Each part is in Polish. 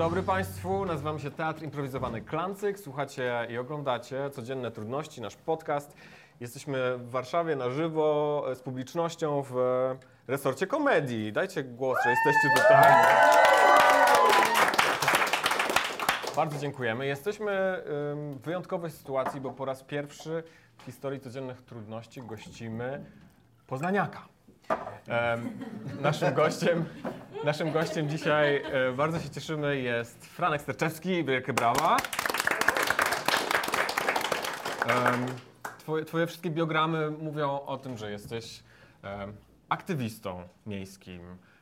dobry Państwu, nazywam się Teatr Improwizowany Klancyk. Słuchacie i oglądacie Codzienne Trudności, nasz podcast. Jesteśmy w Warszawie na żywo z publicznością w resorcie komedii. Dajcie głos, że jesteście tutaj. Bardzo dziękujemy. Jesteśmy w wyjątkowej sytuacji, bo po raz pierwszy w historii Codziennych Trudności gościmy Poznaniaka. Naszym gościem, naszym gościem dzisiaj e, bardzo się cieszymy jest Franek Sterczewski, wielkie brawa. Twoje, twoje wszystkie biogramy mówią o tym, że jesteś aktywistą miejskim,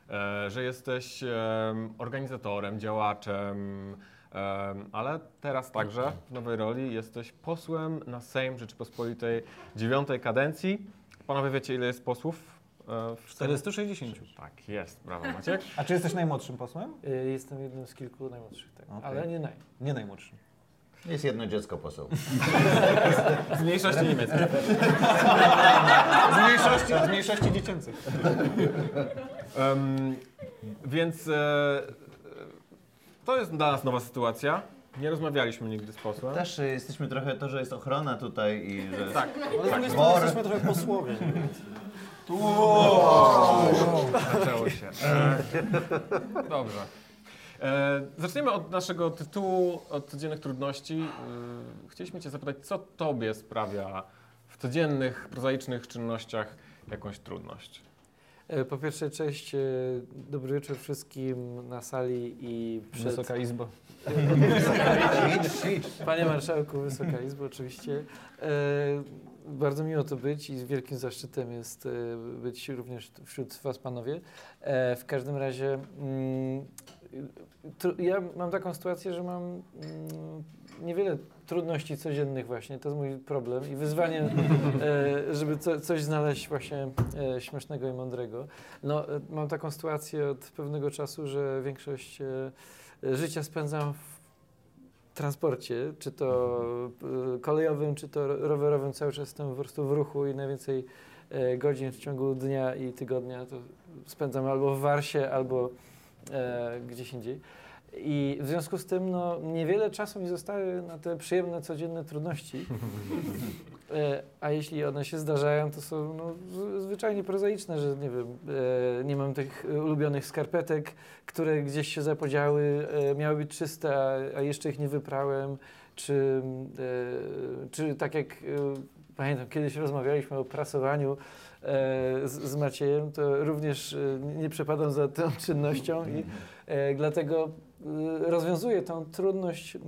e, że jesteś em, organizatorem, działaczem, em, ale teraz także w nowej roli jesteś posłem na Sejm Rzeczypospolitej dziewiątej kadencji. Panowie wiecie, ile jest posłów? E, w Sejmie? 460. Tak, jest, brawo Maciek. A czy jesteś najmłodszym posłem? Y, Jestem jednym z kilku najmłodszych, tak. Okej. ale nie naj. Nie najmłodszym. Jest jedno dziecko poseł. Z mniejszości niemieckiej. Z mniejszości, z mniejszości dziecięcych. Em, więc e, e, to jest dla nas nowa sytuacja. Nie rozmawialiśmy nigdy z posłem. Też y, jesteśmy trochę to, że jest ochrona tutaj i że... Tak, Ale Bor. jesteśmy trochę posłowie. Zaczęło się. E, dobrze. E, zaczniemy od naszego tytułu, od codziennych trudności. E, chcieliśmy Cię zapytać, co Tobie sprawia w codziennych, prozaicznych czynnościach jakąś trudność? E, Po pierwsze, cześć, e, dobry wieczór wszystkim na sali i przed... Wysoka Izbo. Panie Marszałku, Wysoka Izbo, oczywiście. E, bardzo miło to być i z wielkim zaszczytem jest e, być również wśród Was, panowie. E, w każdym razie mm, tru- ja mam taką sytuację, że mam mm, niewiele trudności codziennych właśnie, to jest mój problem i wyzwanie, e, żeby co, coś znaleźć właśnie e, śmiesznego i mądrego. No, mam taką sytuację od pewnego czasu, że większość życia spędzam w transporcie, czy to y, kolejowym, czy to ro- rowerowym, cały czas jestem po prostu w ruchu i najwięcej e, godzin w ciągu dnia i tygodnia to spędzam albo w Warsie, albo e, gdzieś indziej. I w związku z tym no, niewiele czasu mi zostaje na te przyjemne, codzienne trudności. E, a jeśli one się zdarzają, to są no, zwyczajnie prozaiczne, że nie wiem, e, nie mam tych e, ulubionych skarpetek, które gdzieś się zapodziały, e, miały być czyste, a, a jeszcze ich nie wyprałem, czy, e, czy tak jak e, pamiętam, kiedyś rozmawialiśmy o prasowaniu z, z Maciejem, to również nie przepadam za tą czynnością i dlatego e, rozwiązuję tą trudność mm,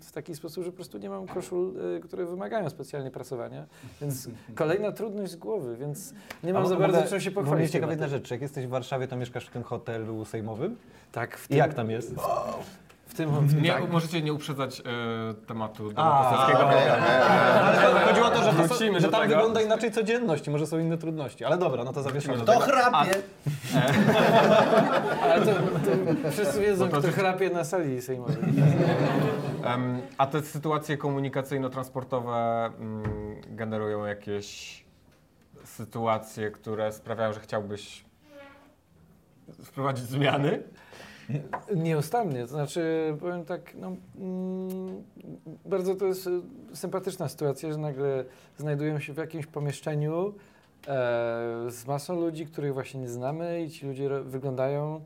w taki sposób, że po prostu nie mam koszul, e, które wymagają specjalnie prasowania, więc kolejna trudność z głowy, więc nie mam A za mogę- bardzo czym się Bo mnie pochwalić. ciekawi jedna rzecz. Jak jesteś w Warszawie, to mieszkasz w tym hotelu sejmowym? Tak, w I tym, jak tam jest? W tym, w tym Nie, tak. Możecie nie uprzedzać e, tematu domu A, poselskiego. okej, okej. Ale chodziło o to, że, to Wrócimy są, że tam tego. wygląda inaczej codzienność i może są inne trudności. Ale dobra, no to zawieszamy. To chrapie! Ale to, to wszyscy wiedzą, to kto chrapie na sali sejmowej. Em, a te sytuacje komunikacyjno-transportowe mm, generują jakieś sytuacje, które sprawiają, że chciałbyś wprowadzić zmiany? Nieustannie, to znaczy powiem tak, no, mm, bardzo to jest e, sympatyczna sytuacja, że nagle znajdujemy się w jakimś pomieszczeniu e, z masą ludzi, których właśnie nie znamy i ci ludzie wyglądają e,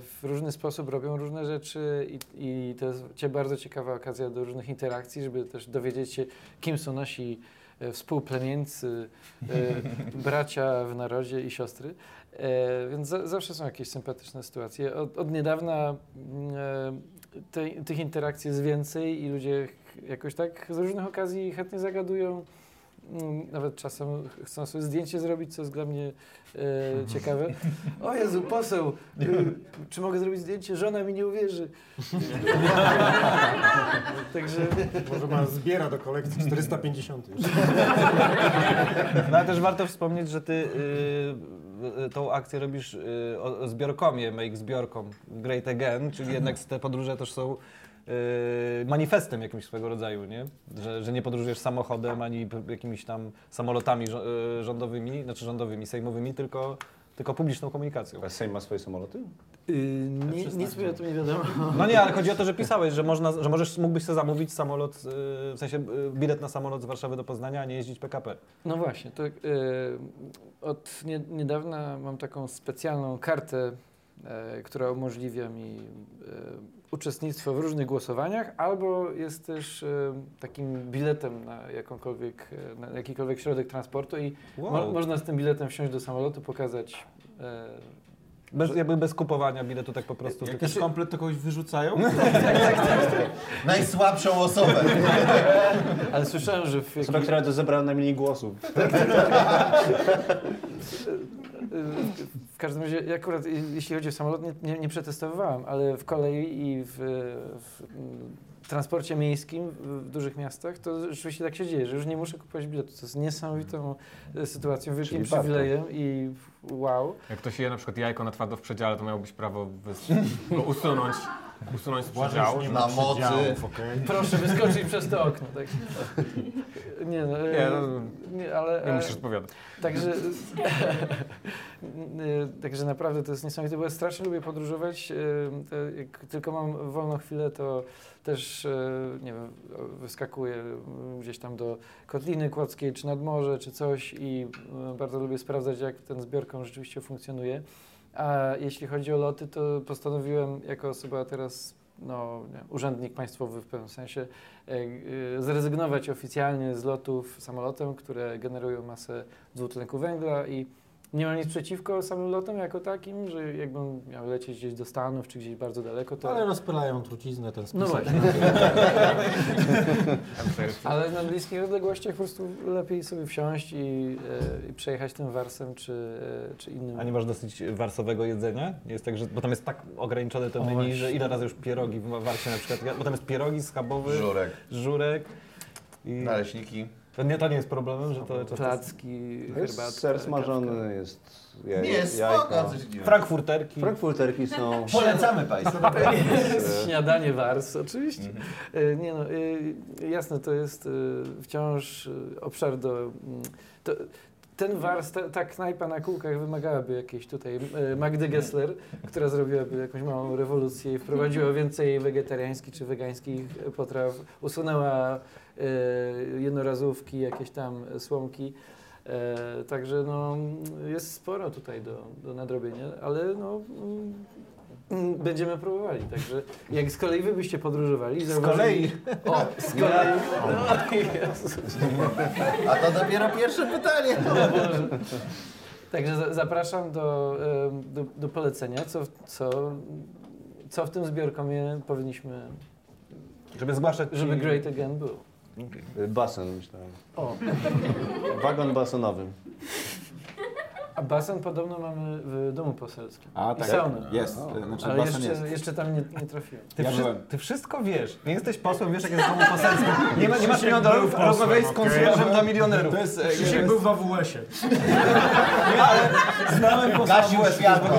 w różny sposób, robią różne rzeczy i, i to jest bardzo ciekawa okazja do różnych interakcji, żeby też dowiedzieć się, kim są nasi e, współplemieńcy, e, bracia w narodzie i siostry. E, więc za, zawsze są jakieś sympatyczne sytuacje. Od, od niedawna mm, e, te, tych interakcji jest więcej i ludzie jakoś tak z różnych okazji chętnie zagadują. Mm, Nawet czasem ch- chcą sobie zdjęcie zrobić, co jest dla mnie e, ciekawe. O Jezu, poseł, y, czy mogę zrobić zdjęcie? Żona mi nie uwierzy. Także Może ma zbiera do kolekcji 450 już. No ale też warto wspomnieć, że ty y, tą akcję robisz y, zbiorkomie, make zbiorkom, great again, czyli jednak te podróże też są y, manifestem jakimś swego rodzaju, nie? Że, że nie podróżujesz samochodem ani jakimiś tam samolotami y, rządowymi, znaczy rządowymi, sejmowymi, tylko tylko publiczną komunikacją. A Sejm ma swoje samoloty? Yy, ni, nic mi o tym nie wiadomo. No nie, ale chodzi o to, że pisałeś, że, można, że możesz, mógłbyś sobie zamówić samolot, y, w sensie y, bilet na samolot z Warszawy do Poznania, a nie jeździć PKP. No właśnie, to, yy, od nie, niedawna mam taką specjalną kartę, która umożliwia mi e, uczestnictwo w różnych głosowaniach, albo jest też e, takim biletem na jakąkolwiek, e, na jakikolwiek środek transportu i mo, można z tym biletem wsiąść do samolotu, pokazać e, Bez, jakby bez kupowania biletu, tak po prostu. Jak tylko- jest komplet, to kogoś wyrzucają? Najsłabszą osobę. Ale słyszałem, że w Osoba, która to zebrała najmniej głosów. W każdym razie, akurat jeśli chodzi o samolot, nie, nie, nie przetestowywałem, ale w kolei i w, w transporcie miejskim w, dużych miastach, to rzeczywiście tak się dzieje, że już nie muszę kupować biletu. To jest niesamowitą e, sytuacją, wielkim Czyli warto. przywilejem i wow. Jak ktoś je na przykład jajko na twardo w przedziale, to miałbyś prawo go usunąć, usunąć z przedziału. nie Na ma mocy. przedziałów, okej? Proszę wyskoczyć przez to okno. Tak? Nie, no, e, Nie, no, nie, ale, Nie e, musisz odpowiadać. Także, y, także naprawdę to jest niesamowite, bo ja strasznie lubię podróżować. Jak tylko mam wolną chwilę, to też, nie wiem, wyskakuję y, gdzieś tam do Kotliny Kłodzkiej, czy nad morze, czy coś i bardzo lubię sprawdzać, jak ten zbiorką rzeczywiście funkcjonuje. A jeśli chodzi o loty, to postanowiłem jako osoba teraz, no, nie, urzędnik państwowy w pewnym sensie, e, e, zrezygnować oficjalnie z lotów samolotem, które generują masę dwutlenku węgla i nie mam nic przeciwko samym lotom jako takim, że jakbym miał lecieć gdzieś do Stanów czy gdzieś bardzo daleko, to... Ale rozpylają truciznę, ten No spisek. właśnie. Ale na bliskich odległościach po prostu lepiej sobie wsiąść i, e, i przejechać tym warsem czy, e, czy innym. A nie masz dosyć warsowego jedzenia? Nie jest tak, że, bo tam jest tak ograniczone to menu, że ile razy już pierogi w Warsie na przykład, bo tam jest pierogi schabowy, Żurek. żurek i Naleśniki. To nie, to nie jest problemem, że to często... Placki, Jest herbatka. ser smażony, jest jaj, Nie, jajka. spoko. coś. Frankfurterki. Frankfurterki są... Polecamy Państwu. Jest śniadanie wars, oczywiście. E, Nie no, e, jasne, to jest e, wciąż obszar do... mm, To, ten wars, ta, knajpa na kółkach wymagałaby jakiejś tutaj e, Magdy Gessler, która zrobiłaby jakąś małą rewolucję i wprowadziła więcej wegetariańskich czy wegańskich potraw, usunęła e, jednorazówki, jakieś tam słomki. E, także no, jest sporo tutaj do, do nadrobienia, ale no, mm, będziemy próbowali. Także jak z kolei wy byście podróżowali... Z kolei? O, z kolei. No, Jezus. A to dopiero pierwsze pytanie. O Boże. Także za, zapraszam do, do, do polecenia, co, co, co w tym zbiorkomie powinniśmy, Żeby zgłaszać żeby ci- Great Again był. Basen, myślałem. O, Wagon basenowy. A basen podobno mamy w domu poselskim. A, I tak. saunę. Jest, O. znaczy Ale basen jeszcze, jest. jeszcze tam nie, nie trafiłem. Ty, Ja wszy- byłem. ty wszystko wiesz. Nie jesteś posłem, wiesz jak jest domu poselskim. Nie, ma, nie masz Krzysiek milion był dolarów, posłem, rozmawiaj z konsularzem dla milionerów. To jest... e, Krzysiek jest- był w AWS-ie. Znałem posła Gasił światło.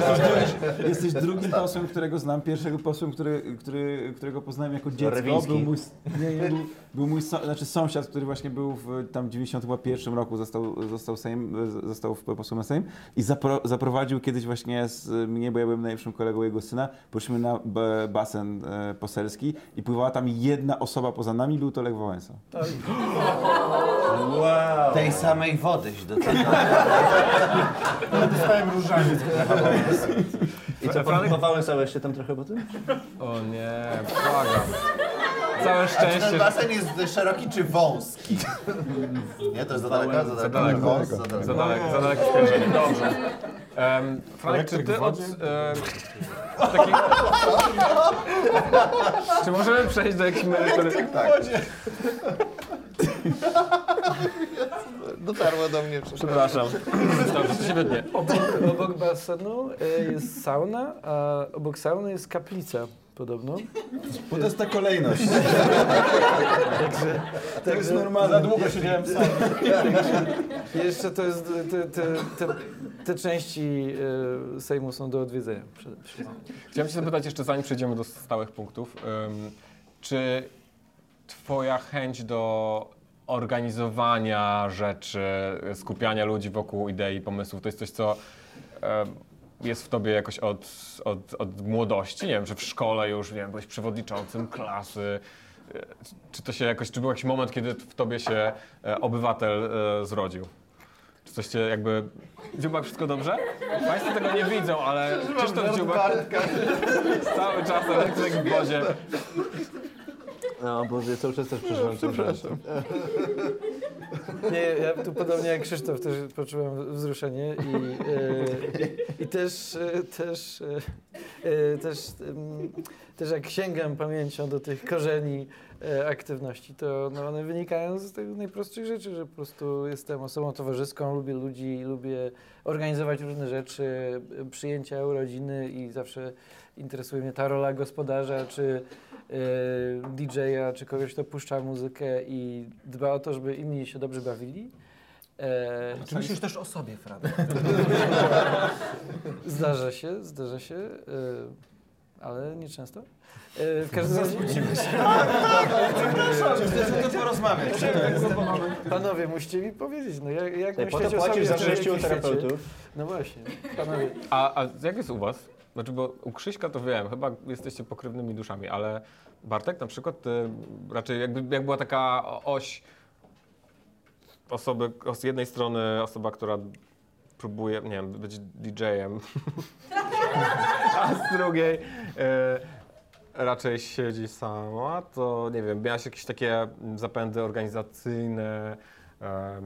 Jesteś drugim posłem, którego znam. Pierwszego posłem, który, który, którego poznałem jako dziecko. Rewiński. Był mój, nie, nie, był, był mój so, znaczy sąsiad, który właśnie był w tam 91 roku, został, został, Sejm, został w- posłem na Sejm i zapro, zaprowadził kiedyś właśnie z mnie, bo ja byłem najlepszym kolegą jego syna, poszliśmy na b, basen e, poselski i pływała tam jedna osoba poza nami, był to Lech Wałęsa. Tej samej wody się dotyka. Dostałem różaniec. I co, podpowałem sobie się tam trochę po tym? O nie, błagam. Całe A czy ten szczęście. basen jest szeroki czy wąski? Nie, to jest za daleko? Za Za daleko. daleko. Wąs, za Za daleko. daleko, za daleko. Dobrze. Um, Franek, czy ty od... em, taki... czy możemy przejść do jakiejś merytory? Tak. Dotarło do mnie. Przepraszam. Się wytnie. Obok, obok basenu e, jest sauna, a obok sauny jest kaplica podobno. Bo to jest ta kolejność. Także, To jest normalne. Za długo siedziałem sam. jeszcze to jest, te, te, te, te części e, Sejmu są do odwiedzenia. przede wszystkim. Chciałem cię zapytać jeszcze, zanim przejdziemy do stałych punktów, czy twoja chęć do organizowania rzeczy, skupiania ludzi wokół idei, pomysłów. To jest coś, co e, jest w tobie jakoś od, od, od młodości. Nie wiem, czy w szkole już, nie wiem, byłeś przewodniczącym klasy. E, Czy to się jakoś, czy był jakiś moment, kiedy w tobie się e, obywatel e, zrodził? Czy coś cię jakby... Dziubak, wszystko dobrze? Państwo tego nie widzą, ale Krzysztof Dziubak cały czas elektryk w wodzie. No Boże, cały czas też przeżyłem tą Przepraszam. Nie, ja tu podobnie jak Krzysztof też poczułem wzruszenie i, e, i też, e, też, e, też, też jak sięgam pamięcią do tych korzeni aktywności, to no, one wynikają z tych najprostszych rzeczy, że po prostu jestem osobą towarzyską, lubię ludzi, lubię organizować różne rzeczy, przyjęcia, urodziny i zawsze interesuje mnie ta rola gospodarza, czy DJ-a, czy kogoś, kto puszcza muzykę i dba o to, żeby inni się dobrze bawili. E, Czy myślisz też o sobie, Franek? zdarza się, zdarza się, e, ale nie często. E, w każdym razie, Chcesz o tym porozmawiać. panowie, musicie mi powiedzieć, no jak, jak Po myślicie o sobie płacisz za sześciu terapeutów. No właśnie, panowie. A, a jak jest u was? Znaczy, bo u Krzyśka to wiem, chyba jesteście pokrewnymi duszami, ale Bartek na przykład, ty raczej jakby jak była taka oś osoby, z jednej strony osoba, która próbuje, nie wiem, być DJ-em, a z drugiej e, raczej siedzi sama, to nie wiem, miałaś jakieś takie zapędy organizacyjne, e,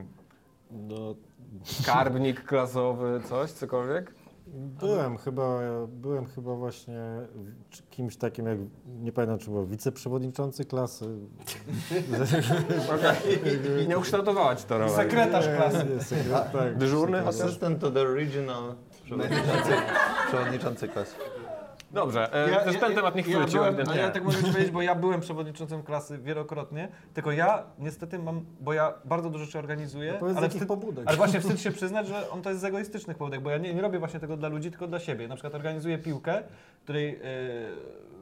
No, skarbnik klasowy, coś, cokolwiek? Byłem chyba, byłem chyba właśnie kimś takim jak, nie pamiętam czy był wiceprzewodniczący klasy. I nie ukształtowała ci to rolę. Sekretarz klasy. Sekret, tak. Dyżurny? Assistant to the regional przewodniczący, przewodniczący klasy. Dobrze, e, też ten temat nie ja chwyciłem, byłem, ja tak mogę ci powiedzieć, bo ja byłem przewodniczącym klasy wielokrotnie, tylko ja niestety mam, bo ja bardzo dużo rzeczy organizuję, z ale, wstyd, pobudek. ale właśnie wstyd się przyznać, że on to jest z egoistycznych pobudek, bo ja nie, nie robię właśnie tego dla ludzi, tylko dla siebie. Na przykład organizuję piłkę, której e,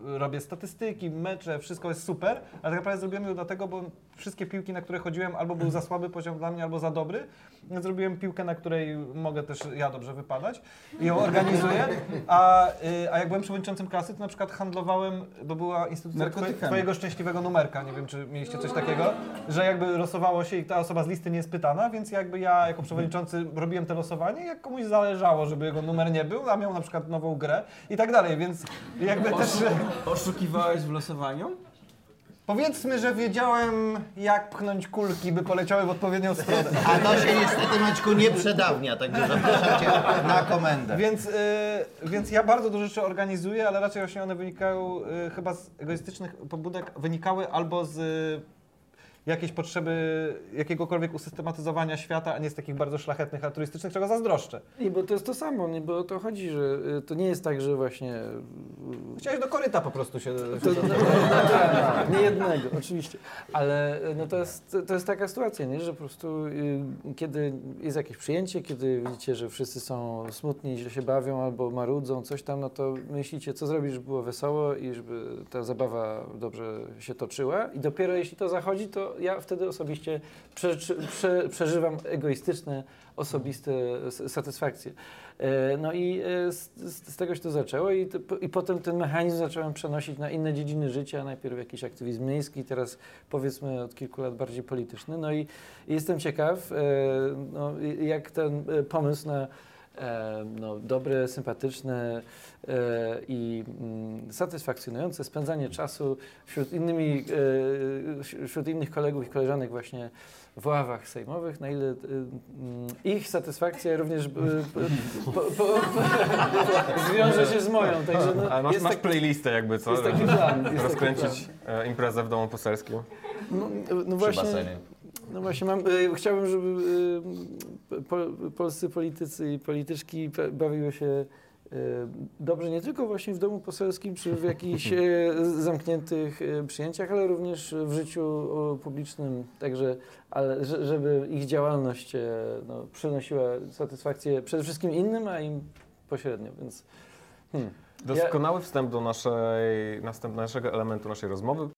robię statystyki, mecze, wszystko jest super, ale tak naprawdę zrobiłem ją dlatego, bo wszystkie piłki, na które chodziłem, albo był za słaby poziom dla mnie, albo za dobry. Zrobiłem piłkę, na której mogę też ja dobrze wypadać i ją organizuję. A, y, a jak byłem przewodniczącym klasy, to na przykład handlowałem, bo była instytucja twojego szczęśliwego numerka, nie wiem czy mieliście coś takiego, że jakby losowało się i ta osoba z listy nie jest pytana, więc jakby ja jako przewodniczący robiłem te losowanie i jak komuś zależało, żeby jego numer nie był, a miał na przykład nową grę i tak dalej, więc jakby też... Oszukiwałeś w losowaniu? Powiedzmy, że wiedziałem jak pchnąć kulki, by poleciały w odpowiednią stronę. A to się niestety Maćku nie przedawnia, także zapraszam Cię na komendę. Więc, y, więc ja bardzo dużo rzeczy organizuję, ale raczej właśnie one wynikają y, chyba z egoistycznych pobudek, wynikały albo z y, jakiejś potrzeby jakiegokolwiek usystematyzowania świata, a nie z takich bardzo szlachetnych, altruistycznych, czego zazdroszczę. Nie, bo to jest to samo, nie, bo o to chodzi, że y, to nie jest tak, że właśnie... y, Chciałeś do koryta po prostu się... To, no, no, tak, nie jednego, oczywiście. Ale y, no to, jest, to jest taka sytuacja, nie? że po prostu kiedy jest jakieś przyjęcie, kiedy widzicie, że wszyscy są smutni, źle się bawią albo marudzą, coś tam, no to myślicie, co zrobić, żeby było wesoło i żeby ta zabawa dobrze się toczyła. I dopiero jeśli to zachodzi, to ja wtedy osobiście prze, prze, przeżywam egoistyczne, osobiste satysfakcje. E, No i e, z, z tego się to zaczęło i, to, i potem ten mechanizm zacząłem przenosić na inne dziedziny życia, najpierw jakiś aktywizm miejski, teraz powiedzmy od kilku lat bardziej polityczny. No i, i jestem ciekaw, e, no, jak ten pomysł na no, dobre, sympatyczne e, i mm, satysfakcjonujące spędzanie czasu wśród, innymi, e, wśród innych kolegów i koleżanek właśnie w ławach sejmowych, na ile e, mm, ich satysfakcja również e, po, po, po, zwiąże się z moją. Także no, Ale masz, jest, masz tak, playlistę jakby, co? jest taki plan. Jest taki Rozkręcić e, imprezę w domu poselskim. plan. No, no właśnie, basenie. No właśnie mam, e, chciałbym, żeby e, po, polscy politycy i polityczki bawiły się e, dobrze nie tylko właśnie w domu poselskim, czy w jakichś e, zamkniętych e, przyjęciach, ale również w życiu publicznym, także ale że- żeby ich działalność e, no, przynosiła satysfakcję przede wszystkim innym, a im pośrednio, więc hmm. Doskonały wstęp do naszej, następnego elementu naszej rozmowy.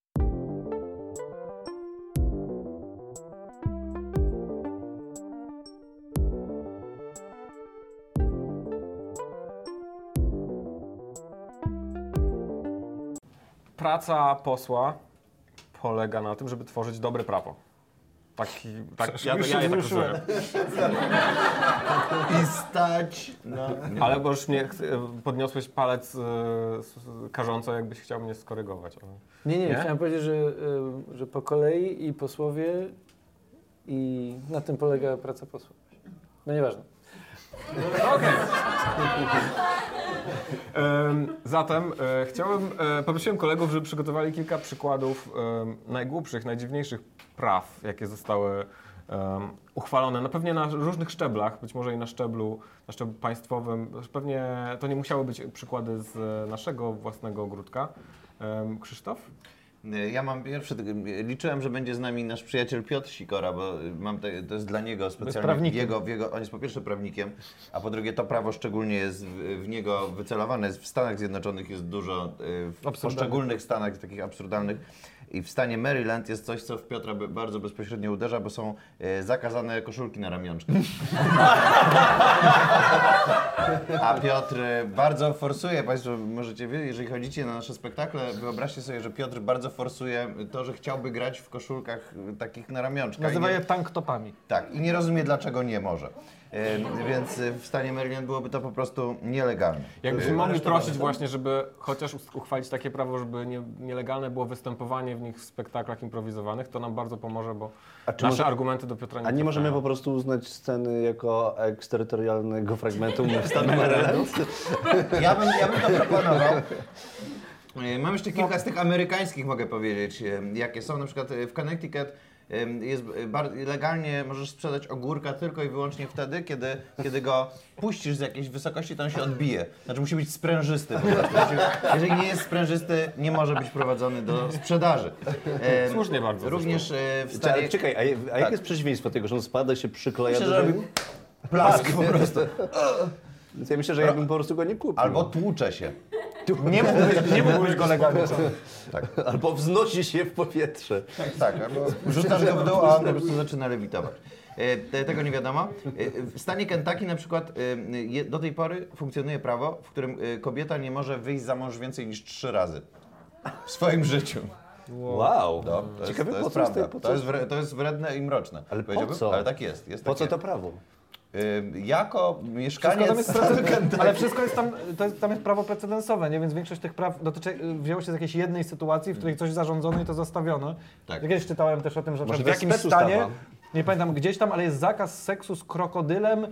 Praca posła polega na tym, żeby tworzyć dobre prawo. Taki, tak, ja, ja, ja tak rozumiem. I stać na... Ale bo już mnie podniosłeś palec e, karząco, jakbyś chciał mnie skorygować. Nie, nie, Nie? chciałem powiedzieć, że, y, że po kolei i posłowie i na tym polega praca posła. No nieważne. Em, Zatem e, chciałem, e, poprosiłem kolegów, żeby przygotowali kilka przykładów najgłupszych, najdziwniejszych praw, jakie zostały uchwalone. Na pewnie na różnych szczeblach, być może i na szczeblu, na szczeblu państwowym. Pewnie to nie musiały być przykłady z e, naszego własnego ogródka. Krzysztof? Ja mam pierwszy, liczyłem, że będzie z nami nasz przyjaciel Piotr Sikora, bo mam te, to jest dla niego specjalnie, w jego, w jego, on jest po pierwsze prawnikiem, a po drugie to prawo szczególnie jest w, w niego wycelowane. Jest W Stanach Zjednoczonych jest dużo, y, w poszczególnych stanach takich absurdalnych i w stanie Maryland jest coś, co w Piotra bardzo bezpośrednio uderza, bo są y, zakazane koszulki na ramionczkach. A Piotr y, bardzo forsuje, Państwo możecie wiedzieć, jeżeli chodzicie na nasze spektakle, wyobraźcie sobie, że Piotr bardzo forsuje to, że chciałby grać w koszulkach y, takich na ramionczkach. Nazywa I je tanktopami. tak, i nie rozumie dlaczego nie może. Y, Więc y, w stanie Maryland byłoby to po prostu nielegalne. Jakbyśmy Y, mogli prosić właśnie, żeby chociaż uchwalić takie prawo, żeby nie, nielegalne było występowanie w nich w spektaklach improwizowanych, to nam bardzo pomoże, bo A czy nasze może- argumenty do Piotra nie A nie możemy po prostu uznać sceny jako eksterytorialnego fragmentu stanu Maryland? Ja bym, ja bym to proponował. E, Mam jeszcze kilka z tych amerykańskich, mogę powiedzieć, jakie są. Na przykład w Connecticut jest bar- legalnie możesz sprzedać ogórka tylko i wyłącznie wtedy, kiedy, kiedy go puścisz z jakiejś wysokości, to on się odbije. Znaczy musi być sprężysty. Musi- Jeżeli nie jest sprężysty, nie może być prowadzony do sprzedaży. Słusznie bardzo Również e, w czekaj, a, a Tak. jakie jest przeciwieństwo tego, że on spada, się przykleja Myślę, do że Plask po prostu. Więc ja myślę, że ja bym po prostu go nie kupił. Albo tłucze się. Nie mógłbyś, nie mógłbyś go legalnie. Albo wznosi się w powietrze. Tak, albo rzucasz go w dół, a on po prostu zaczyna lewitować. E, te- Tego nie wiadomo. E, W stanie Kentucky na przykład e, do tej pory funkcjonuje prawo, w którym e, kobieta nie może wyjść za mąż więcej niż trzy razy w swoim życiu. Wow. No, to jest, Ciekawe, to po jest co prawda. to- po co- To jest, wre, to jest wredne i mroczne. Ale po powiedziałbym. co? Ale tak jest. jest Po takie. co to prawo? Jako mieszkaniec tam precedens, ale wszystko jest tam, to jest, tam jest prawo precedensowe, nie? więc większość tych praw dotyczy, wzięło się z jakiejś jednej sytuacji, w której coś zarządzono i to zostawiono. Tak. Ja Kiedyś czytałem też o tym, że Może w jakimś stanie. Nie pamiętam gdzieś tam, ale jest zakaz seksu z krokodylem y,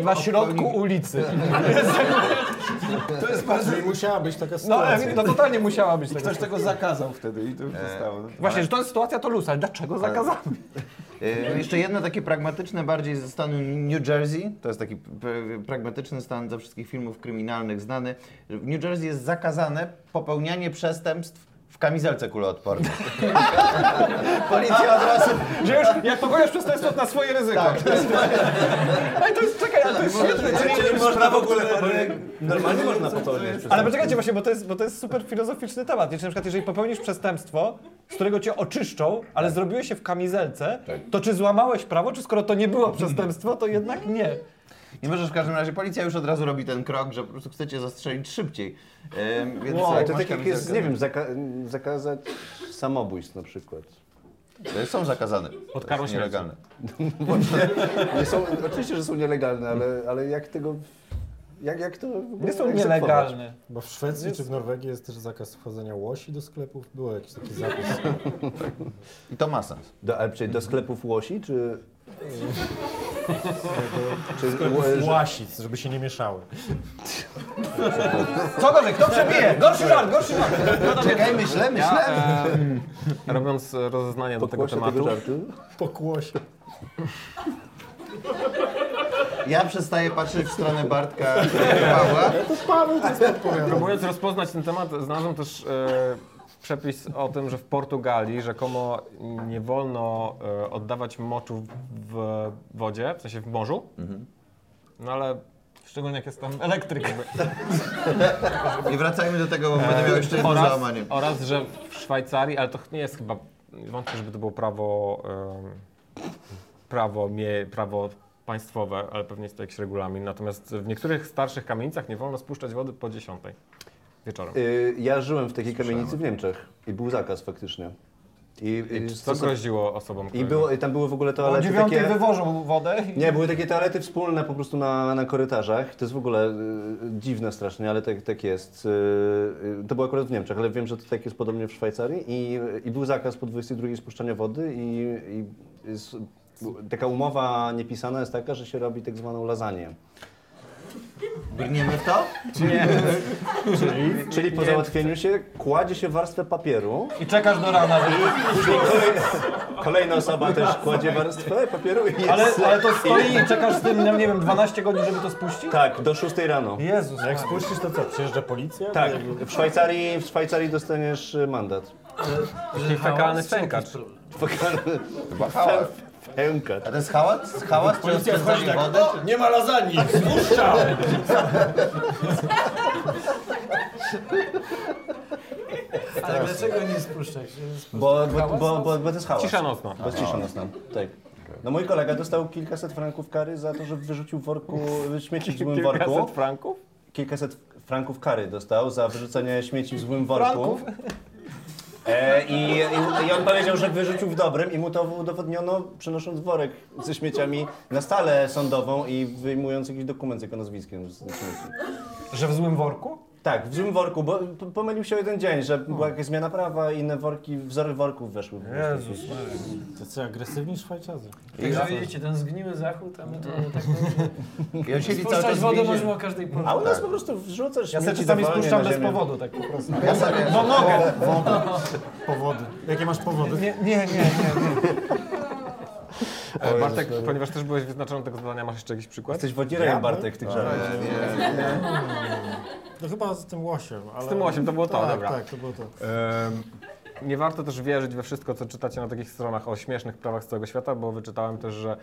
y, na środku ulicy. Czyli musiała być taka No, sytuacja. e, no totalnie musiała być taka Ktoś tego zakazał wtedy i to zostało. No. Właśnie, że to jest sytuacja, to luz, ale dlaczego zakazano? E, Jeszcze jedno takie pragmatyczne, bardziej ze stanu New Jersey. To jest taki p- pragmatyczny stan ze wszystkich filmów kryminalnych znany. W New Jersey jest zakazane popełnianie przestępstw w kamizelce kuloodpornej. Policja od razu... Że już jak popełniasz przestępstwo na swoje ryzyko. Tak, to jest, Ale to jest, czekaj, ale to jest świetne. nie można w ogóle... Normalnie można popełniać Ale poczekajcie właśnie, bo to jest, bo to jest super filozoficzny temat. Jeśli na przykład jeżeli popełnisz przestępstwo, z którego cię oczyszczą, ale zrobiłeś się w kamizelce, Tak. to czy złamałeś prawo, czy skoro to nie było przestępstwo, to jednak nie. Nie możesz w każdym razie, policja już od razu robi ten krok, że po prostu chcecie zastrzelić szybciej. E, Więc Wow, to tak jak jest, nie wiem, zaka zakazać samobójstw na przykład. Są zakazane. Pod To karą jest nielegalne. Nie są, oczywiście, że są nielegalne, ale, ale jak tego... Jak, jak to Nie są nielegalne. Bo w Szwecji czy w Norwegii jest też zakaz wchodzenia łosi do sklepów. Było jakiś taki zapis. I to ma sens. Do, ale do sklepów łosi, czy... czy łasic, żeby się nie mieszały. Co gorzej, kto przebije? Gorszy żart, gorszy żart. Czekaj, myślę, myślę. Ja, e, robiąc rozeznanie do tego tematu? Pokłosie. Ja przestaję patrzeć w stronę Bartka i Pawła. próbując rozpoznać ten temat, znalazłem też e, przepis o tym, że w Portugalii rzekomo nie wolno e, oddawać moczu w wodzie, w sensie w morzu. No ale szczególnie jak jest tam elektryk. I wracajmy do tego, bo będę miał jeszcze jedno oraz, załamanie. oraz, że w Szwajcarii, ale to nie jest chyba, wątpię, żeby to było prawo, em, prawo, mie, prawo państwowe, ale pewnie jest to jakiś regulamin. Natomiast w niektórych starszych kamienicach nie wolno spuszczać wody po 10. wieczorem. Y, Ja żyłem w takiej kamienicy w Niemczech i był zakaz faktycznie. I, I i, co groziło osobom, i, było, I tam były w ogóle O toalety dziewiątej takie... wywożą wodę. i- Nie, były takie toalety wspólne po prostu na, na korytarzach. To jest w ogóle y, dziwne strasznie, ale tak, tak jest. Y, y, to było akurat w Niemczech, ale wiem, że to tak jest podobnie w Szwajcarii. I, i był zakaz po 22 spuszczania wody i, i jest, taka umowa niepisana jest taka, że się robi tak zwaną lasagne. Biegniemy w to? Czyli, czyli po załatwieniu się kładzie się warstwę papieru I czekasz do rana. i później kolej, kolejna osoba też kładzie warstwę papieru i jest... Ale, ale to stoi i czekasz z tym, no nie wiem, 12 godzin, żeby to spuścić? Tak, do 6 rano. Jezus. Jak spuścisz, to co? Przyjeżdża policja? Tak, w Szwajcarii, w Szwajcarii dostaniesz y, mandat. Taki fekalny. Chyba hałas. Pęka. A to jest hałas? Hałas czy rozpędzanie wody? Nie ma lasagne! Spuszczam! Ale dlaczego nie spuszczać? Bo, bo, bo, bo, bo to jest hałas. Cisza nocna. Bo jest cisza nocna. Tak. No mój kolega dostał kilkaset franków kary za to, że wyrzucił w worku, śmieci w złym worku. Kilkaset franków? Kilkaset franków kary dostał za wyrzucenie śmieci w złym worku. E, i, i, I on powiedział, że wyrzucił w dobrym i mu to udowodniono przynosząc worek ze śmieciami na stalę sądową i wyjmując jakiś dokument z jego nazwiskiem. Że w złym worku? Tak, w złym worku, bo p- pomylił się o jeden dzień, że była jakaś zmiana prawa i inne worki, wzory worków weszły. po prostu. Jezus. To co, agresywni Szwajcarzy? Także widzicie, ten zgniły zachód, a my to tak I on siedzi cały Spuszczać czas w wodę więzieniu. możemy o każdej porze. A u nas po prostu wrzucasz Ja śmieci sobie czasami dowolnie spuszczam na bez ziemię. powodu, tak po prostu. Ja sobie... No mogę. Powody. Jakie masz powody? Nie, nie, nie, nie. nie. E, Bartek, ponieważ też byłeś wyznaczoną tego zadania, masz jeszcze jakiś przykład? Jesteś wodzirem, Bartek, tych żartów. No chyba z tym łosiem, ale... Z tym łosiem, to było to, tak, dobra. Tak, to było to. Em, Nie warto też wierzyć we wszystko, co czytacie na takich stronach o śmiesznych prawach z całego świata, bo wyczytałem też, że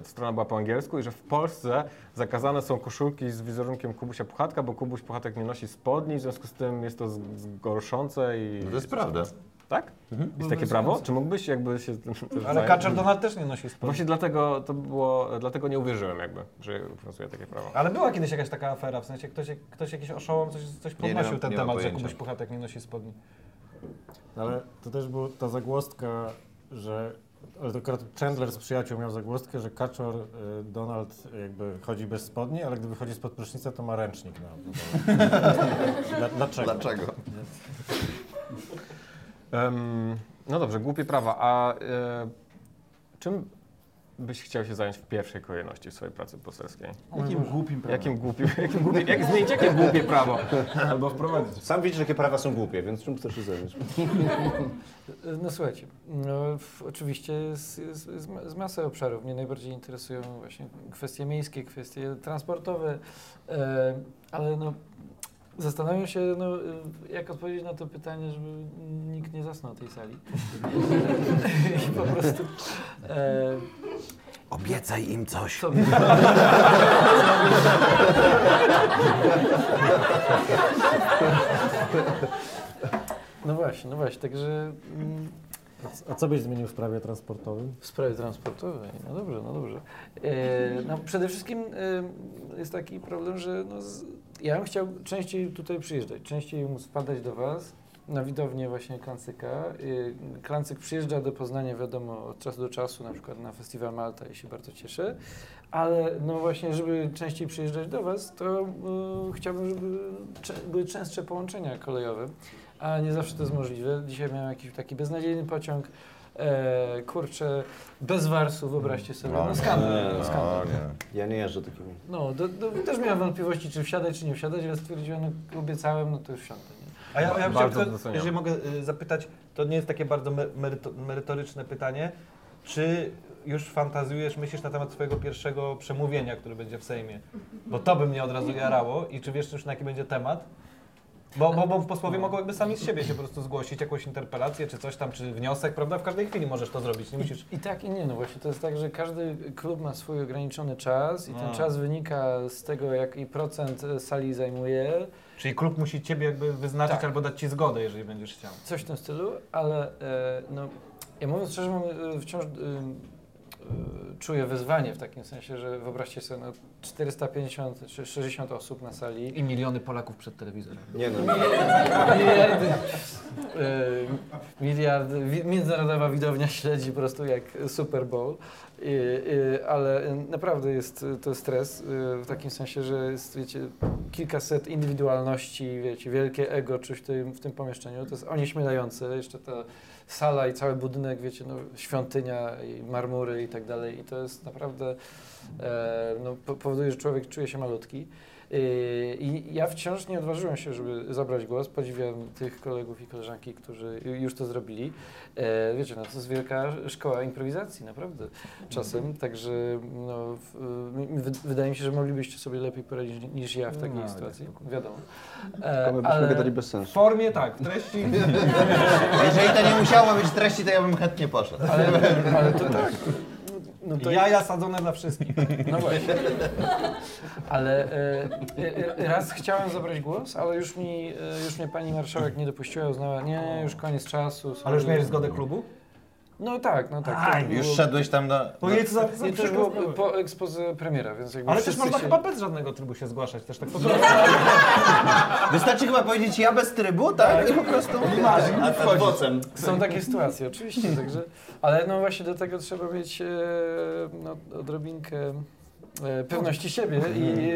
e, strona była po angielsku i że w Polsce zakazane są koszulki z wizerunkiem Kubusia Puchatka, bo Kubuś Puchatek nie nosi spodni, w związku z tym jest to zgorszące i... To jest prawda. Tak? Jest takie prawo? Czy mógłbyś jakby się... Ale? Kaczor Donald też nie nosi spodni. Właśnie dlatego to było, dlatego nie uwierzyłem jakby, że obowiązuje takie prawo. Ale była kiedyś jakaś taka afera, w sensie ktoś, ktoś jakiś oszołom coś, coś Nie, nie podnosił ten nie mam temat, że. Kubuś Puchatek nie nosi spodni. Ale to też była ta zagłostka, że... Ale to akurat Chandler z przyjaciół miał zagłostkę, że Kaczor y, Donald jakby chodzi bez spodni, ale gdy wychodzi spod prysznica, to ma ręcznik na Dla, Dlaczego? Dlaczego? Em, no dobrze, głupie prawa. A e, czym byś chciał się zająć w pierwszej kolejności w swojej pracy poselskiej? Jakim głupim prawem. Jakim głupim, jakim głupim, jak zmienić jakie głupie prawo? Albo wprowadzić. Sam widzisz, jakie prawa są głupie, więc czym chcesz się zająć? No słuchajcie, no, w, oczywiście jest, jest, jest, ma- jest masa obszarów. Mnie najbardziej interesują właśnie kwestie miejskie, kwestie transportowe, e, ale no, zastanawiam się, no, e, jak odpowiedzieć na to pytanie, żeby nikt nie zasnął tej sali. I po prostu... E, Obiecaj im coś. co, no właśnie, no właśnie, także... Mm, A co byś zmienił w prawie transportowym? W sprawie transportowej, no dobrze, no dobrze. E, no przede wszystkim e, jest taki problem, że no z, ja bym chciał częściej tutaj przyjeżdżać, częściej móc wpadać do Was na widownię właśnie Klancyka. E, Klancyk przyjeżdża do Poznania, wiadomo, od czasu do czasu, na przykład na Festiwal Malta i się bardzo cieszę, ale no właśnie, żeby częściej przyjeżdżać do Was, to e, chciałbym, żeby były częstsze połączenia kolejowe, a nie zawsze to jest możliwe. Dzisiaj miałem jakiś taki beznadziejny pociąg, E, kurczę, bez warsu, wyobraźcie sobie. No, skandal, nie, skandal. Ja nie jeżdżę takimi. No, do, do, też miałem wątpliwości, czy wsiadać, czy nie wsiadać, ale stwierdziłem, no obiecałem, no to już wsiądę. Nie? A ja, ja Bardzo chciałem, tylko, jeżeli mogę y, zapytać, to nie jest takie bardzo me- meryto, merytoryczne pytanie, czy już fantazjujesz, myślisz na temat swojego pierwszego przemówienia, które będzie w Sejmie? Bo to by mnie od razu jarało i czy wiesz już na jaki będzie temat? Bo, bo, bo posłowie mogą jakby sami z siebie się po prostu zgłosić, jakąś interpelację, czy coś tam, czy wniosek, prawda? W każdej chwili możesz to zrobić, nie musisz... I tak i nie, no właśnie to jest tak, że każdy klub ma swój ograniczony czas i ten A. czas wynika z tego, jaki procent e, sali zajmuje, Czyli klub musi ciebie jakby wyznaczyć Tak. albo dać ci zgodę, jeżeli będziesz chciał. coś w tym stylu, ale e, no, ja mówiąc szczerze, mam e, wciąż e, czuję wyzwanie w takim sensie, że wyobraźcie sobie no, 450 czy 60 osób na sali. I miliony Polaków przed telewizorem. Nie no. Miliardy, e, miliard, międzynarodowa widownia śledzi po prostu jak Super Bowl, I, i, ale naprawdę jest to stres e, w takim sensie, że jest wiecie, kilkaset indywidualności, wiecie, wielkie ego czuć w tym, w tym pomieszczeniu, to jest onieśmielające, jeszcze ta sala i cały budynek, wiecie, no, świątynia i marmury i tak dalej i to jest naprawdę, e, no, po- powoduje, że człowiek czuje się malutki. Yy, I ja wciąż nie odważyłem się, żeby zabrać głos. Podziwiam tych kolegów i koleżanki, którzy ju- już to zrobili. E, Wiecie, no to jest wielka szkoła improwizacji, naprawdę, czasem. Także no, w, wy- wydaje mi się, że moglibyście sobie lepiej poradzić niż ja w takiej No, sytuacji. spokojnie. Wiadomo. E, my ale gadali bez W sensu. formie tak, w treści Jeżeli to nie musiało być treści, to ja bym chętnie poszedł. ale, ale to tak. No to jaja sadzone dla wszystkich. No właśnie. Ale e, e, raz chciałem zabrać głos, ale już mi, e, już mnie pani marszałek nie dopuściła, uznała, nie, już koniec czasu. Ale już miałeś zgodę klubu? No tak, no tak. Aj, to Już było- szedłeś tam do... No i co za, za I to już było po ekspozy premiera, więc jakby Ale też można się... chyba bez żadnego trybu się zgłaszać, też tak. Wystarczy chyba powiedzieć ja bez trybu, tak? I po prostu... A tak vocem. Są takie sytuacje, oczywiście, także... Ale no właśnie do tego trzeba mieć e, no, odrobinkę e, pewności siebie i...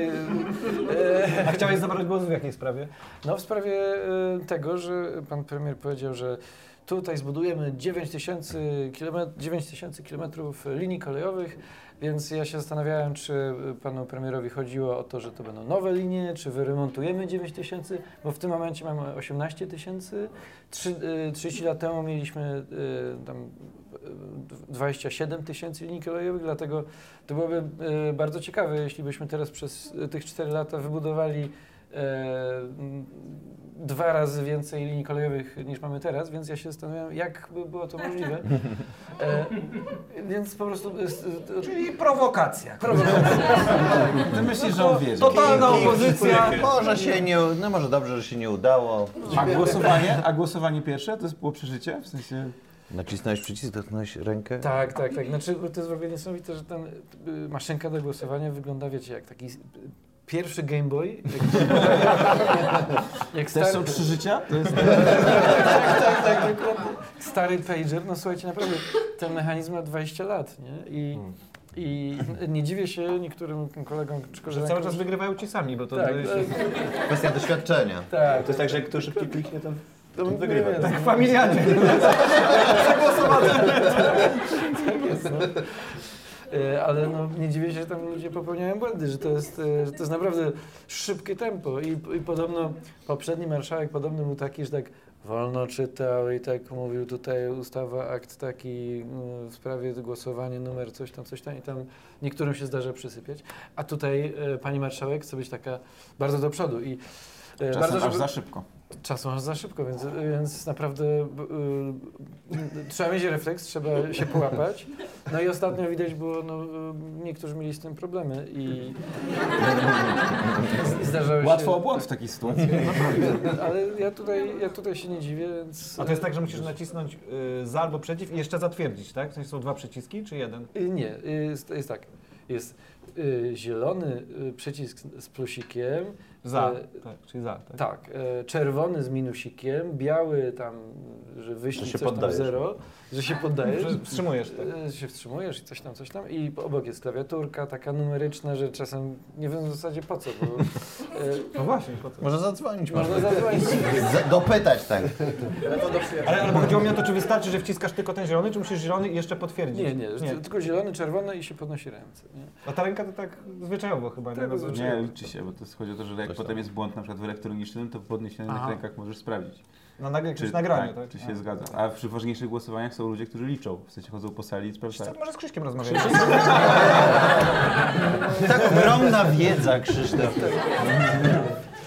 E, A chciałeś zabrać głos w jakiej sprawie? No w sprawie e, tego, że pan premier powiedział, że tutaj zbudujemy 9 tysięcy kilomet- 9 tysięcy kilometrów linii kolejowych, więc ja się zastanawiałem, czy panu premierowi chodziło o to, że to będą nowe linie, czy wyremontujemy 9 tysięcy, bo w tym momencie mamy 18 tysięcy. Trzy- e, 30 lat temu mieliśmy e, tam e, 27 tysięcy linii kolejowych, dlatego to byłoby bardzo ciekawe, jeśli byśmy teraz przez tych 4 lata wybudowali dwa razy więcej linii kolejowych niż mamy teraz, więc ja się zastanawiam, jak by było to możliwe. E, więc po prostu e, Czyli prowokacja. Ty myślisz, że on wierzy? Totalna opozycja. Może się nie... No może dobrze, że się nie udało. A głosowanie? A głosowanie pierwsze to jest było przeżycie? W sensie... Nacisnąłeś przycisk, dotknąłeś rękę? Tak, tak, tak. Znaczy, to jest w ogóle niesamowite, że ten y, maszynka do głosowania wygląda, wiecie, jak taki pierwszy Game Boy. Jak, jak Też są trzy życia? To jest... tak, tak, tak, dokładnie. Stary pager, no słuchajcie, naprawdę ten mechanizm ma 20 lat, nie? I, i nie dziwię się niektórym kolegom czy Że cały czas wygrywają ci sami, bo to tak, to jest tak, Kwestia doświadczenia. tak. To jest tak, że jak kto szybciej kliknie, to... To wygrywa. jest, tak familialnie. Tak jest, no. E, Ale no, nie dziwię się, że tam ludzie popełniają błędy, że to jest, e, że to jest naprawdę szybkie tempo i, i podobno poprzedni marszałek podobny był taki, że tak wolno czytał i tak mówił tutaj ustawa, akt taki mm, w sprawie głosowanie, numer coś tam, coś tam i tam niektórym się zdarza przysypiać, a tutaj e, pani marszałek chce być taka bardzo do przodu i Czasem bardzo, aż żeby- za szybko. Czasem aż za szybko, więc, więc naprawdę b- y, trzeba mieć refleks, trzeba się połapać. No i ostatnio widać było, no, y, niektórzy mieli z tym problemy i, i zdarzało Łatwo się... o błąd w takiej sytuacji. Ale ja tutaj, ja tutaj się nie dziwię, więc... A to jest tak, że musisz nacisnąć y, za albo przeciw i jeszcze zatwierdzić, tak? W sensie są dwa przyciski czy jeden? Y, Nie, y, jest, jest tak. Jest y, zielony przycisk z plusikiem. Za, y, tak, czyli za. Tak. Tak, e, czerwony z minusikiem, biały tam, że wyślij Że się coś tam poddajesz. zero, że się poddajesz. Że Wstrzymujesz, tak? E, się wstrzymujesz i coś tam, coś tam i obok jest klawiaturka taka numeryczna, że czasem nie wiem w zasadzie po co, bo e, No właśnie, po co? Może zadzwonić. można Można zadzwonić. dopytać, tak. Ale, ale chodziło mi o to, czy wystarczy, że wciskasz tylko ten zielony, czy musisz zielony i jeszcze potwierdzić? Nie, nie, że tylko zielony, czerwony i się podnosi ręce. Nie? A ta ręka to tak zwyczajowo chyba, Tak, nie? Nie, liczy się, bo to chodzi o to, że jak Coś potem jest błąd na przykład w elektronicznym, to w podniesionych rękach możesz sprawdzić. Na nag- jakimś nagraniu, tak? czy A. się zgadza. A przy ważniejszych głosowaniach są ludzie, którzy liczą. W sensie chodzą po sali i sprawdzają. może z Krzyśkiem rozmawiamy? Tak ogromna wiedza, Krzysztof.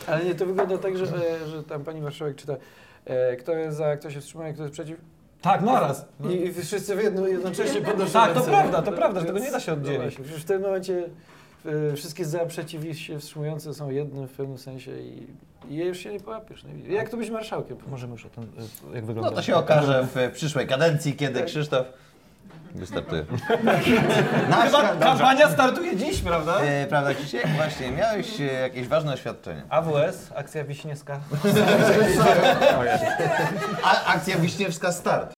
Ale nie, to wygląda tak, że, e, że tam pani marszałek czyta, e, kto jest za, kto się wstrzymuje, kto jest przeciw Tak, naraz. i, i wszyscy w jedno, jednocześnie podnoszą Tak, to ręce. prawda, to prawda, że tego nie da się No oddzielić. właśnie, przecież w tym momencie wszystkie za, przeciw i się wstrzymujące są jednym w pewnym sensie i, i je już się nie połapiesz. Nie? Jak to być marszałkiem? Możemy już o tym, y, jak No wygląda. to się okaże w przyszłej kadencji, kiedy Krzysztof Wystartuje. Nasz, Kampania startuje dziś, prawda? e, prawda, Krzysiek? Właśnie, miałeś e, jakieś ważne oświadczenie. AWS, akcja wiśniewska. A, akcja Wiśniewska start.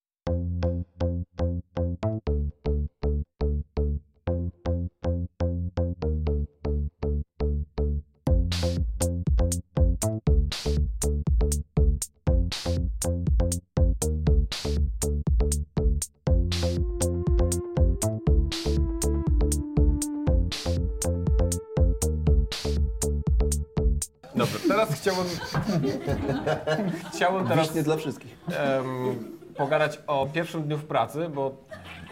chciałbym... teraz Wiśnie dla wszystkich. em, pogadać o pierwszym dniu w pracy, bo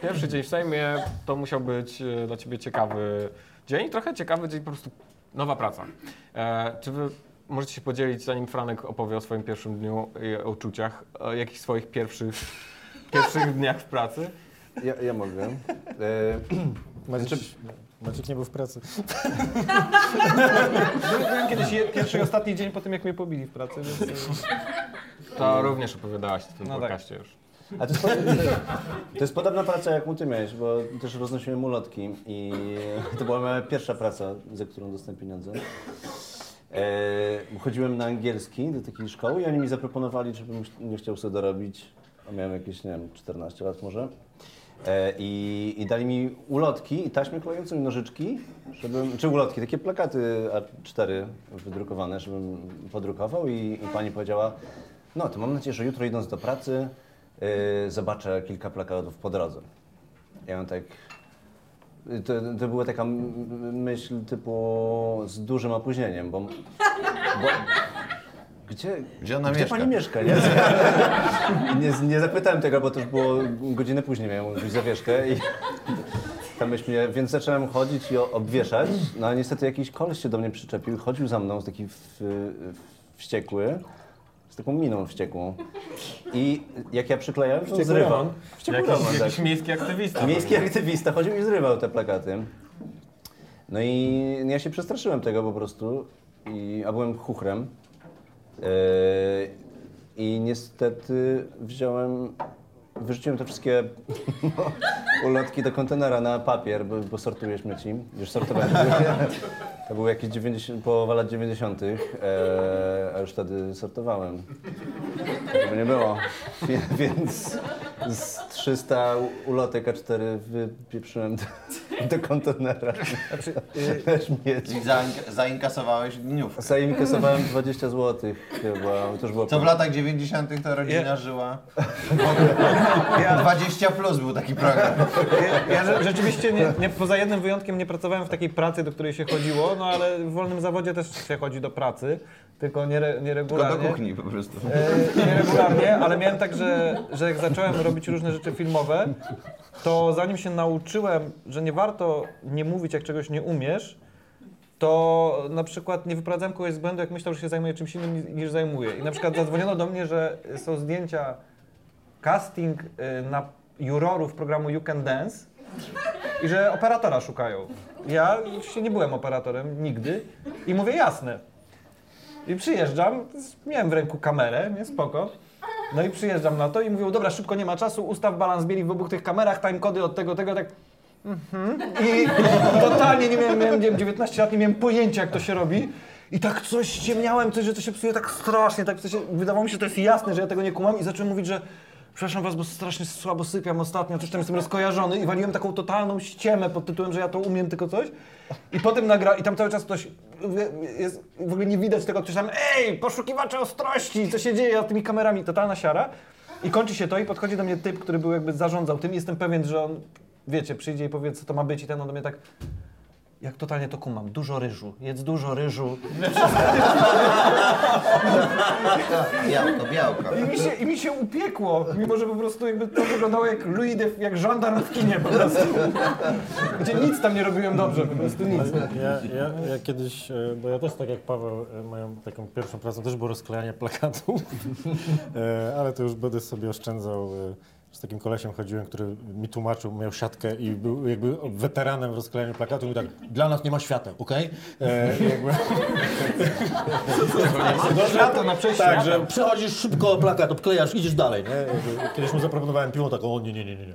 pierwszy dzień w Sejmie to musiał być e, dla Ciebie ciekawy dzień, trochę ciekawy dzień, po prostu nowa praca. E, czy Wy możecie się podzielić, zanim Franek opowie o swoim pierwszym dniu i o uczuciach, o jakichś swoich pierwszych, pierwszych dniach w pracy? Ja, ja mogę. E, Maciek, Maciek nie był w pracy. Byłem kiedyś je, pierwszy i ostatni dzień po tym, jak mnie pobili w pracy, więc... y, To również opowiadałaś w tym No tak. podcaście już. A to jest, pod- to jest podobna praca, jaką ty miałeś, bo też roznosiłem ulotki i to była moja pierwsza praca, za którą dostałem pieniądze. E, chodziłem na angielski do takiej szkoły i oni mi zaproponowali, żebym nie chciał sobie dorobić, a miałem jakieś, nie wiem, 14 lat może. E, i, I dali mi ulotki i taśmę klejącą i nożyczki, żebym, czy ulotki, takie plakaty A4 wydrukowane, żebym podrukował i, i pani powiedziała, no to mam nadzieję, że jutro idąc do pracy yy, zobaczę kilka plakatów po drodze. Ja mam tak, to, to była taka myśl typu z dużym opóźnieniem, bo, bo gdzie, Gdzie ona gdzie mieszka? pani mieszka? Nie? nie, nie zapytałem tego, bo to już było godzinę później, miałem jakąś zawieszkę i tam myśmy, więc zacząłem chodzić i obwieszać, no ale niestety jakiś koleś się do mnie przyczepił, chodził za mną, taki w, w, wściekły, z taką miną wściekłą. I jak ja przyklejałem, to zrywał. Roman, Jakiś, tak. jakiś miejski aktywista. Miejski aktywista chodził i zrywał te plakaty. No i ja się przestraszyłem tego po prostu, i, a byłem chuchrem. Yy, I niestety wziąłem, wyrzuciłem te wszystkie ulotki do kontenera na papier, bo, bo sortuję śmieci. Już sortowałem. To były jakieś 90, połowa lat 90., e, a już wtedy sortowałem. Żeby nie było. Więc z 300 ulotek A4 wypieprzyłem do, kontenera na śmieci. I zaink- zainkasowałeś dniówkę. Zanim kasowałem 20 zł chyba, to już było Co w latach 90. to rodzina żyła? 20 plus był taki program. Ja, ja rze- rzeczywiście nie, nie, poza jednym wyjątkiem nie pracowałem w takiej pracy, do której się chodziło, no ale w wolnym zawodzie też się chodzi do pracy, tylko nie, re- Tylko nieregularnie. do kuchni po prostu. E, nieregularnie, ale miałem tak, że, że jak zacząłem robić różne rzeczy filmowe, to zanim się nauczyłem, że nie warto nie mówić, jak czegoś nie umiesz, to na przykład nie wyprowadzałem kogoś z błędu, jak myślał, że się zajmuje czymś innym ni- niż zajmuje. I na przykład zadzwoniono do mnie, że są zdjęcia, casting y, na jurorów programu You Can Dance i że operatora szukają. Ja oczywiście nie byłem operatorem nigdy i mówię jasne. I przyjeżdżam, miałem w ręku kamerę, nie spoko. No i przyjeżdżam na to i mówią, dobra, szybko, nie ma czasu, ustaw balans bieli w obu tych kamerach, timecody od tego, tego, tak. Mhm. I totalnie nie miałem, miałem nie wiem, 19 lat, nie miałem pojęcia, jak to się robi. I tak coś ciemniałem, coś, że to się psuje tak strasznie, tak to się, wydawało mi się, że to jest jasne, że ja tego nie kumam i zacząłem mówić, że przepraszam was, bo strasznie słabo sypiam ostatnio, coś tam jestem rozkojarzony i waliłem taką totalną ściemę pod tytułem, że ja to umiem tylko coś. I potem nagra... I tam cały czas ktoś... Jest, w ogóle nie widać tego, ktoś tam ej, poszukiwacze ostrości, co się dzieje z tymi kamerami, totalna siara. I kończy się to i podchodzi do mnie typ, który był jakby zarządzał tym jestem pewien, że on, wiecie, przyjdzie i powie, co to ma być i ten on do mnie tak... Jak totalnie to kumam, dużo ryżu, jedz dużo ryżu. Białko, białko. I mi się, i mi się upiekło, mimo że po prostu jakby to wyglądało jak Louis de, jak żandarm w kinie po prostu. Gdzie nic tam nie robiłem dobrze, po prostu nic. Ja, ja, ja kiedyś, e, bo ja też tak jak Paweł, e, moją taką pierwszą pracą też było rozklejanie plakatów, E, ale to już będę sobie oszczędzał, z takim kolesiem chodziłem, który mi tłumaczył, miał siatkę i był jakby weteranem w rozklejaniu plakatu i mówił tak, dla nas nie ma świata, okej? E, i jakby- na przejściu. tak, że przechodzisz szybko plakat, obklejasz, idziesz dalej, nie? Jakby Kiedyś mu zaproponowałem piłą taką, o nie, nie, nie, nie, nie.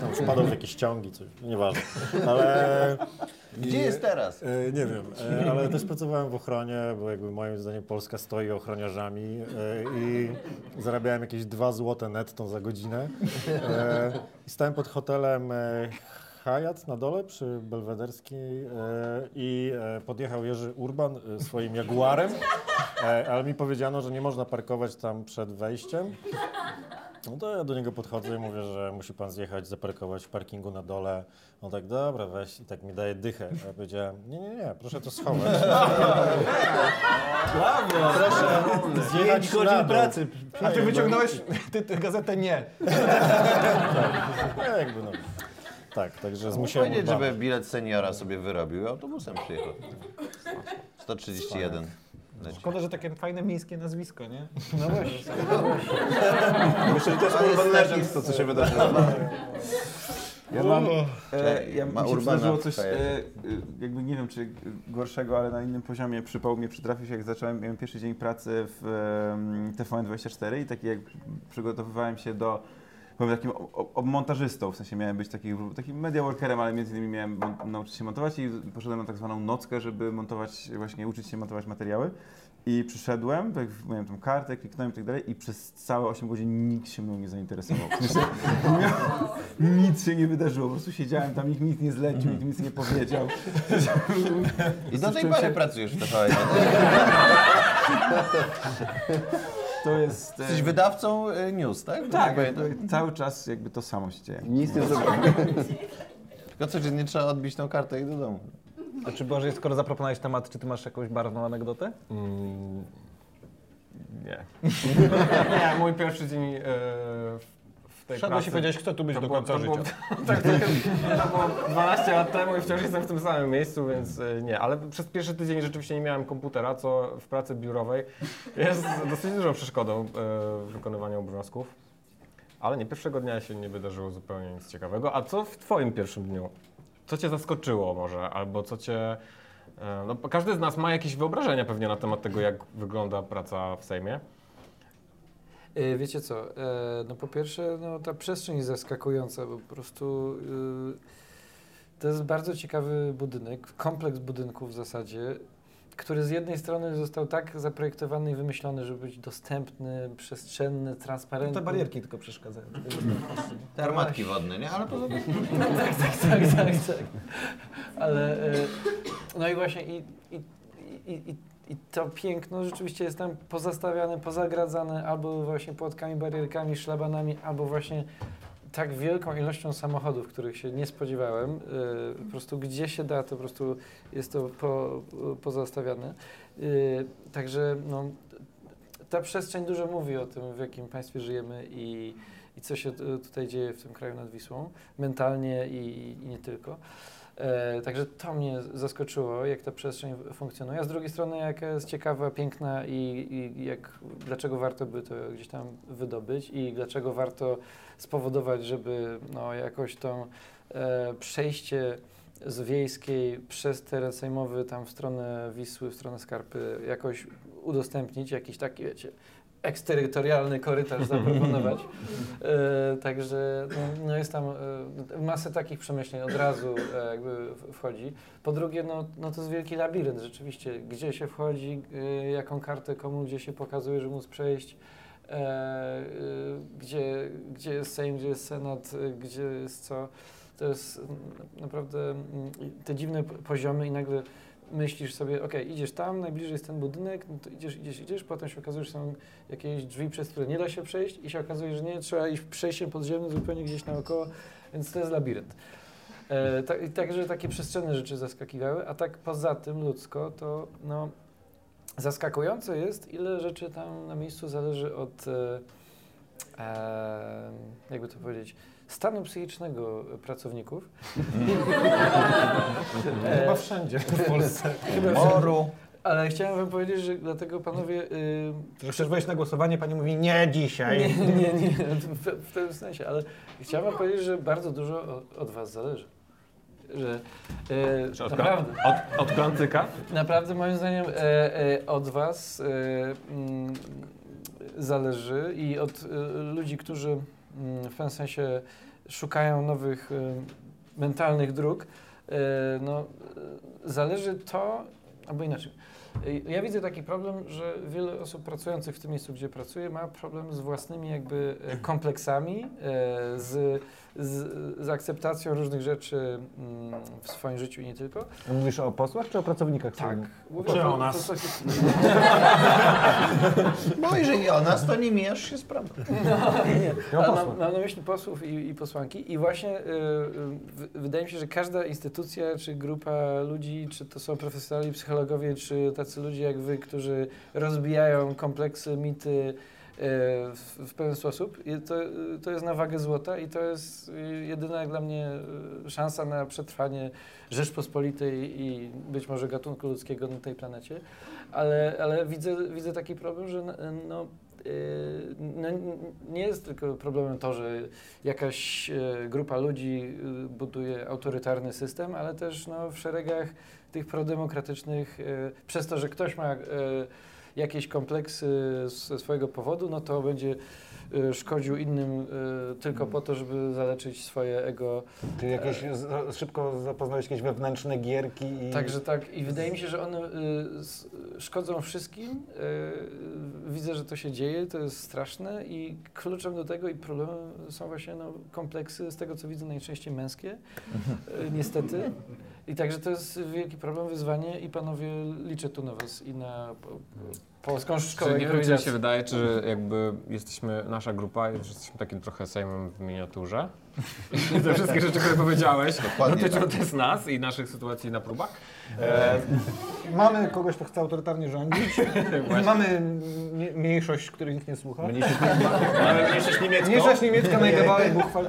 Tam wpadał w jakieś ciągi, coś, nieważne. Ale Gdzie jest teraz? E, nie wiem, e, ale też pracowałem w ochronie, bo jakby moim zdaniem Polska stoi ochroniarzami e, i zarabiałem jakieś 2 złote netto za godzinę. E, I stałem pod hotelem e, Hyatt na dole przy Belwederskiej e, i podjechał Jerzy Urban swoim Jaguarem, ale mi powiedziano, że nie można parkować tam przed wejściem. No to ja do niego podchodzę i mówię, że musi pan zjechać, zaparkować w parkingu na dole. On tak, dobra, weź i tak mi daje dychę. A ja powiedziałem, nie, nie, nie, proszę to schować. Proszę zjechać na dół. pracy. A ty wyciągnąłeś ty, ty gazetę nie. No, jakby no. Tak, także zmusiłem powiedzieć, żeby bilet seniora sobie wyrobił i autobusem przyjechał. 131. Leci. Szkoda, że takie fajne miejskie nazwisko, nie? No właśnie. Myślę, że to jest Urban Legends, to co się wydarzyło. Ja mam, e, ja ma mi się Urbana coś, e, e, jakby nie wiem czy gorszego, ale na innym poziomie przypał mnie przytrafił się jak zacząłem, miałem pierwszy dzień pracy w em, TVN24 i taki jak przygotowywałem się do byłem takim o- o- montażystą, w sensie miałem być taki, takim media workerem, ale między innymi miałem nauczyć się montować i poszedłem na tak zwaną nockę, żeby montować, właśnie uczyć się montować materiały. I przyszedłem, tak, miałem tą kartę, kliknąłem i tak dalej i przez całe 8 godzin nikt się mną nie zainteresował. Nic się nie wydarzyło, po prostu siedziałem tam, nikt nic nie zlecił, nikt nic nie powiedział. I do tej pory się- pracujesz w TVN. To jest... e, Jesteś wydawcą y, news, tak? Tak, Jakby- jakby cały czas jakby to samo się dzieje. Nic nie zrobiłem. Tylko codziennie trzeba odbić tą kartę i do domu. A czy Boże, skoro zaproponowałeś temat, czy ty masz jakąś barwną anegdotę? Mm, nie. nie, mój pierwszy dzień e, w tej Szedłeś pracy... i powiedziałeś, chcę tu być to do było- końca to życia. Było, tak, to, to było 12 lat temu i wciąż jestem w tym samym miejscu, więc e, nie. Ale przez pierwszy tydzień rzeczywiście nie miałem komputera, co w pracy biurowej jest dosyć dużą przeszkodą e, w wykonywaniu obowiązków. Ale nie, pierwszego dnia się nie wydarzyło zupełnie nic ciekawego. A co w twoim pierwszym dniu? Co cię zaskoczyło może? Albo co cię... e, No, każdy z nas ma jakieś wyobrażenia pewnie na temat tego, jak wygląda praca w Sejmie. E, Wiecie co, e, no po pierwsze, no ta przestrzeń jest zaskakująca, bo po prostu y, to jest bardzo ciekawy budynek, kompleks budynków w zasadzie, który z jednej strony został tak zaprojektowany i wymyślony, żeby być dostępny, przestrzenny, transparentny. Te barierki tylko przeszkadzają. Te armatki wodne, nie? Ale poza tym... tak, tak, tak, tak, tak. Ale e, no i właśnie i, i, i, i, i to piękno rzeczywiście jest tam pozastawiane, pozagradzane albo właśnie płotkami, barierkami, szlabanami, albo właśnie tak wielką ilością samochodów, których się nie spodziewałem. E, po prostu gdzie się da, to po prostu jest to po, pozastawiane. E, także no, ta przestrzeń dużo mówi o tym, w jakim państwie żyjemy i, i co się tu- tutaj dzieje w tym kraju nad Wisłą, mentalnie i, i nie tylko. E, także to mnie zaskoczyło, jak ta przestrzeń funkcjonuje. A z drugiej strony, jaka jest ciekawa, piękna i, i jak, dlaczego warto by to gdzieś tam wydobyć i dlaczego warto spowodować, żeby no, jakoś to e, przejście z wiejskiej przez teren sejmowy tam w stronę Wisły, w stronę Skarpy jakoś udostępnić, jakiś taki, wiecie, eksterytorialny korytarz zaproponować. E, także no, no jest tam e, masę takich przemyśleń od razu e, jakby wchodzi. Po drugie, no, no to jest wielki labirynt rzeczywiście, gdzie się wchodzi, e, jaką kartę komu gdzie się pokazuje, że móc przejść. E, e, gdzie, gdzie jest Sejm, gdzie jest Senat, gdzie jest co. To jest mm, naprawdę mm, te dziwne poziomy i nagle myślisz sobie, ok, idziesz tam, najbliżej jest ten budynek, no to idziesz, idziesz, idziesz, potem się okazuje, że są jakieś drzwi, przez które nie da się przejść i się okazuje, że nie, trzeba iść przejściem podziemnym zupełnie gdzieś naokoło, więc to jest labirynt. E, tak, także takie przestrzenne rzeczy zaskakiwały, a tak poza tym ludzko, to no, zaskakujące jest, ile rzeczy tam na miejscu zależy od, e, e, jakby to powiedzieć, stanu psychicznego pracowników. Chyba wszędzie w Polsce. Moru. Ale chciałem wam powiedzieć, że dlatego panowie... y, Że chcesz wejść na głosowanie, pani mówi nie dzisiaj. Nie, nie, nie, w, w tym sensie, ale chciałem wam powiedzieć, że bardzo dużo od, od was zależy. Że e, Czy od, naprawdę, od, od klancyka? naprawdę moim zdaniem e, e, od was e, mm, zależy i od e, ludzi, którzy w pewnym sensie szukają nowych e, mentalnych dróg, e, no, e, zależy to, albo inaczej. Ja widzę taki problem, że wiele osób pracujących w tym miejscu, gdzie pracuję, ma problem z własnymi jakby kompleksami, z, z, z akceptacją różnych rzeczy mm, w swoim życiu i nie tylko. Mówisz o posłach czy o pracownikach? Tak. Mówię Czy o nas? to- to- No jeżeli o nas, to nie mijasz się z prawdą. Nie, Ja o ale mam, mam na myśli posłów i, i posłanki i właśnie y, y, w- wydaje mi się, że każda instytucja, czy grupa ludzi, czy to są profesjonalni psychologowie, czy tacy ludzie jak wy, którzy rozbijają kompleksy, mity w, w pewien sposób, to, to jest na wagę złota i to jest jedyna dla mnie y, szansa na przetrwanie Rzeczpospolitej i być może gatunku ludzkiego na tej planecie. Ale, ale widzę, widzę taki problem, że no, yy, no, nie jest tylko problemem to, że jakaś e, grupa ludzi buduje autorytarny system, ale też no, w szeregach tych prodemokratycznych, e, przez to, że ktoś ma e, jakieś kompleksy ze swojego powodu, no to będzie e, szkodził innym e, tylko po to, żeby zaleczyć swoje ego. Czy jakieś, z, szybko zapoznałeś jakieś wewnętrzne gierki i... Także tak, i wydaje mi się, że one szkodzą wszystkim. Widzę, że to się dzieje, to jest straszne i kluczem do tego i problemem są właśnie no, kompleksy, z tego co widzę, najczęściej męskie, niestety. I także to jest wielki problem, wyzwanie i panowie liczę tu na was i na po, polską szkołę Czy nie wiem, czy mi się wydaje, czy jakby jesteśmy, nasza grupa, że jesteśmy takim trochę sejmem w miniaturze. I te wszystkie rzeczy, które powiedziałeś, Dokładnie dotyczą tak. też nas i naszych sytuacji na próbach. Mamy kogoś, kto chce autorytarnie rządzić. Mamy mi- mniejszość, której nikt nie słucha. Mamy mniejszość niemiecką. Mniejszość niemiecka najdawała Buchwal.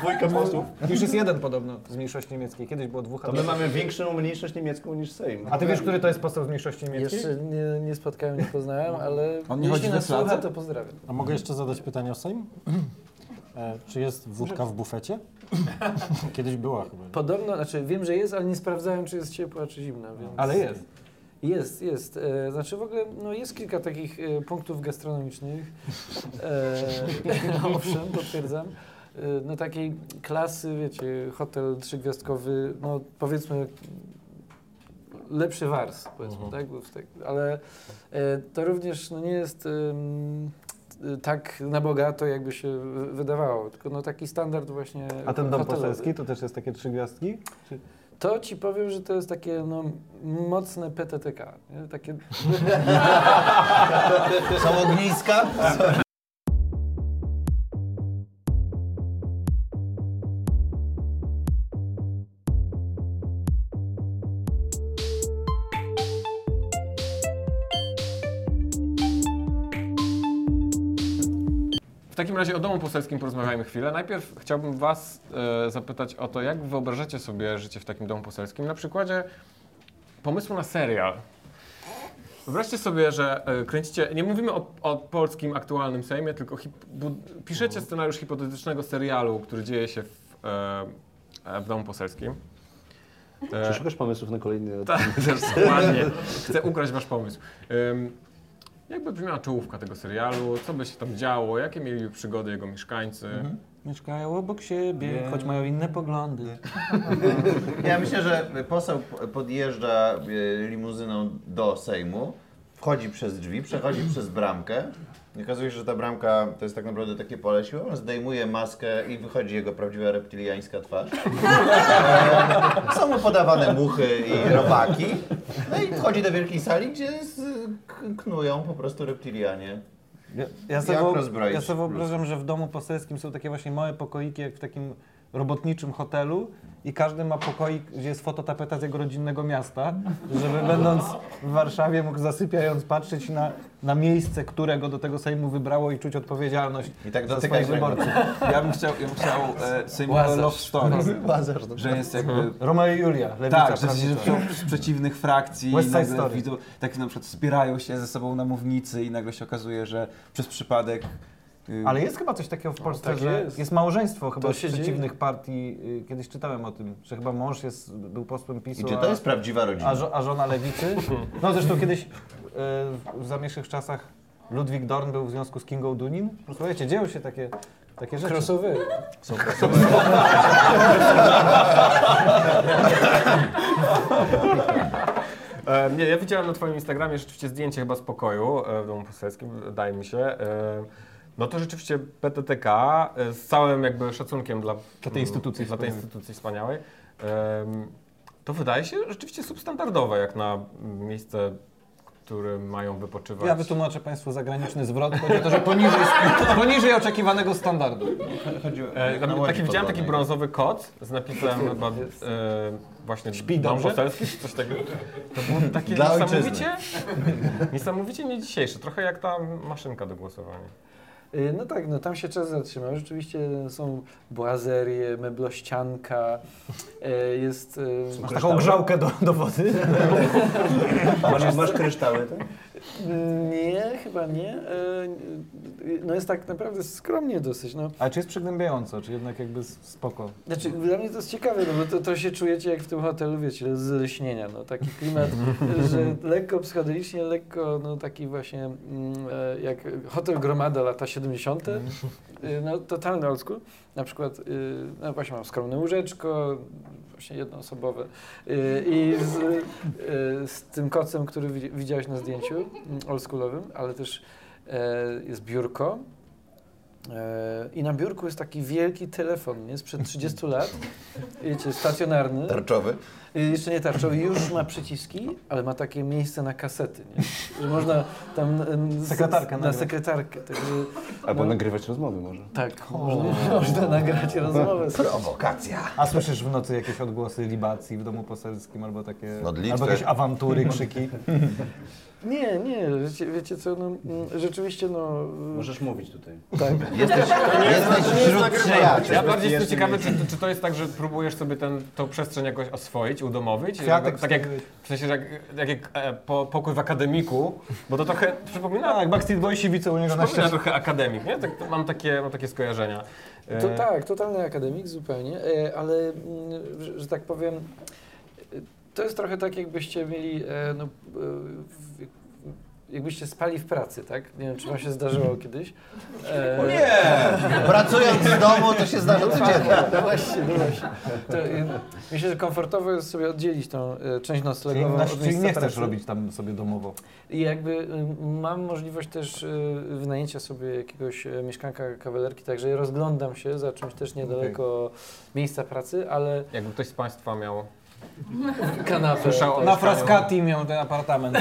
Dwójka posłów. Już jest jeden podobno z mniejszości niemieckiej. Kiedyś było dwóch. a To my teraz- mamy większą mniejszość niemiecką niż Sejm. A ty wiesz, który to jest poseł z mniejszości niemieckiej? Jeszcze nie, nie spotkałem, nie poznałem, ale On nie jeśli chodzi nas słucha, to pozdrawiam. A mogę jeszcze zadać pytanie o Sejm? E, czy jest wódka w bufecie? Kiedyś była chyba. Podobno, znaczy wiem, że jest, ale nie sprawdzałem, czy jest ciepła, czy zimna. Więc... Ale jest. Jest, jest. E, znaczy w ogóle no jest kilka takich e, punktów gastronomicznych. E, owszem, potwierdzam. E, no takiej klasy, wiecie, hotel trzygwiazdkowy, no powiedzmy lepszy wars, powiedzmy, Mhm. tak? Tak? Ale e, to również no, nie jest tak na bogato, jakby się wydawało, tylko no taki standard właśnie A ten dom hotelowy. poselski to też jest takie trzy gwiazdki? Czy... To ci powiem, że to jest takie no, mocne PTTK. Nie? Takie, Są ogniska? Takim razie o domu poselskim porozmawiajmy chwilę. Najpierw chciałbym Was e, zapytać o to, jak wyobrażacie sobie życie w takim domu poselskim na przykładzie pomysłu na serial. Wyobraźcie sobie, że e, kręcicie, nie mówimy o, o polskim aktualnym Sejmie, tylko hip, piszecie scenariusz hipotetycznego serialu, który dzieje się w, e, e, w domu poselskim. Czy szukasz pomysłów na kolejny tak, też dokładnie. Chcę ukraść wasz pomysł. Ym, jakby brzmiała czołówka tego serialu, co by się tam działo, jakie mieli przygody jego mieszkańcy. Mieszkają obok siebie, choć mają inne poglądy. Ja myślę, że poseł podjeżdża e, limuzyną do Sejmu, wchodzi przez drzwi, przechodzi przez bramkę. I okazuje się, że ta bramka to jest tak naprawdę takie pole siłowe. On zdejmuje maskę i wychodzi jego prawdziwa reptiliańska twarz. Są mu podawane muchy i robaki. No i wchodzi do wielkiej sali, gdzie z, knują po prostu reptilianie. Ja, ja, sobie, ja sobie wyobrażam, że w domu poselskim są takie właśnie małe pokoiki, jak w takim robotniczym hotelu i każdy ma pokoik, gdzie jest fototapeta z jego rodzinnego miasta, żeby będąc w Warszawie mógł zasypiając patrzeć na, na miejsce, którego do tego Sejmu wybrało i czuć odpowiedzialność I tak za swoich wyborców. Ja bym chciał, ja bym chciał e, sejmowe love story, Łazarz, że jest jakby... Romeo i Julia, lewica Tak, że, że z przeciwnych frakcji West Side nagle Story. widzą, tak na przykład wspierają się ze sobą na mównicy i nagle się okazuje, że przez przypadek... Ale jest chyba coś takiego w Polsce, tak że jest. jest. małżeństwo chyba z się dzieje. przeciwnych partii. y, Kiedyś czytałem o tym, że chyba mąż jest, był posłem PiSu, I czy a, to jest prawdziwa a, rodzina? żo- a żona lewicy. No zresztą kiedyś y, w zamierzchłych czasach Ludwik Dorn był w związku z Kingą Dunin. Słuchajcie, dzieją się takie, takie rzeczy. Crossover. E, nie, ja widziałem na twoim Instagramie rzeczywiście zdjęcie chyba z pokoju e, w domu poselskim, wydaje mi się. E, no to rzeczywiście PTTK e, z całym jakby szacunkiem dla, Dla tej instytucji dla tej wspaniałej. instytucji wspaniałej. to wydaje się rzeczywiście substandardowe jak na miejsce, w którym mają wypoczywać. Ja wytłumaczę Państwu zagraniczny zwrot. Chodzi o to, że poniżej, poniżej oczekiwanego standardu. Chodzi o, E, na tam, łodzi taki, widziałem taki brązowy kot z napisem chyba e, właśnie Śpi dom poselski, czy coś takiego. To było takie Dla niesamowicie, niesamowicie nie dzisiejsze, trochę jak ta maszynka do głosowania. Y, No tak, no tam się czas zatrzymał. Rzeczywiście są błazerie, meblościanka, y, jest... y, Masz taką grzałkę do, do wody. Masz, masz kryształy, tak? Nie, chyba nie. Y, No jest tak naprawdę skromnie dosyć. No. Ale czy jest przygnębiająco, czy jednak jakby spoko? Znaczy, dla mnie to jest ciekawe, no bo to, to się czujecie jak w tym hotelu, wiecie, z lśnienia, no taki klimat, że lekko psychodelicznie, lekko, no taki właśnie mm, e, jak hotel Gromada lata 70., y, no totalny old school. Na przykład, no właśnie mam skromne łóżeczko, właśnie jednoosobowe y, i z, y, z tym kocem, który widzi- widziałeś na zdjęciu mm, oldschoolowym, ale też e, jest biurko, I na biurku jest taki wielki telefon, nie? Sprzed 30 lat, wiecie, stacjonarny, Tarczowy? Y, jeszcze nie tarczowy, już ma przyciski, ale ma takie miejsce na kasety, nie? Że można tam Sekretarkę na sekretarkę. Także, Albo no, nagrywać rozmowy może. tak, można, można nagrać rozmowę. Prowokacja. A słyszysz w nocy jakieś odgłosy libacji w domu poselskim albo takie. Modlitwy. Albo jakieś awantury, krzyki. Nie, nie, wiecie, wiecie co, no, mm, rzeczywiście no... Możesz mówić tutaj. Tak. Jesteś, jesteś wśród przyjaciół. Ja bardziej jestem ciekawy, czy, czy to jest tak, że próbujesz sobie ten, tą przestrzeń jakoś oswoić, udomowić? Kwiatek tak jak, w sensie, że jak, jak, jak e, po, pokój w akademiku, bo to trochę przypomina, Tak, Backstreet Boysi widzą u niego na ścianie. trochę akademik, nie? Tak, mam, takie, mam takie skojarzenia. E, To tak, totalny akademik zupełnie, e, ale mm, że, że tak powiem, to jest trochę tak, jakbyście mieli, e, no, e, jakbyście spali w pracy, tak? Nie wiem, czy wam się zdarzyło kiedyś. E, Nie! Pracując z domu to się zdarza codziennie. No właśnie, no właśnie. To, e, myślę, że komfortowo jest sobie oddzielić tą e, część Czyli, noclegową od czyli miejsca nie chcesz pracy. robić tam sobie domowo. I jakby y, mam możliwość też y, wynajęcia sobie jakiegoś mieszkanka kawalerki, także rozglądam się za czymś też niedaleko miejsca pracy, ale Jakby ktoś z Państwa miał kanapę. Słyszał Na Frascati miał ten apartament.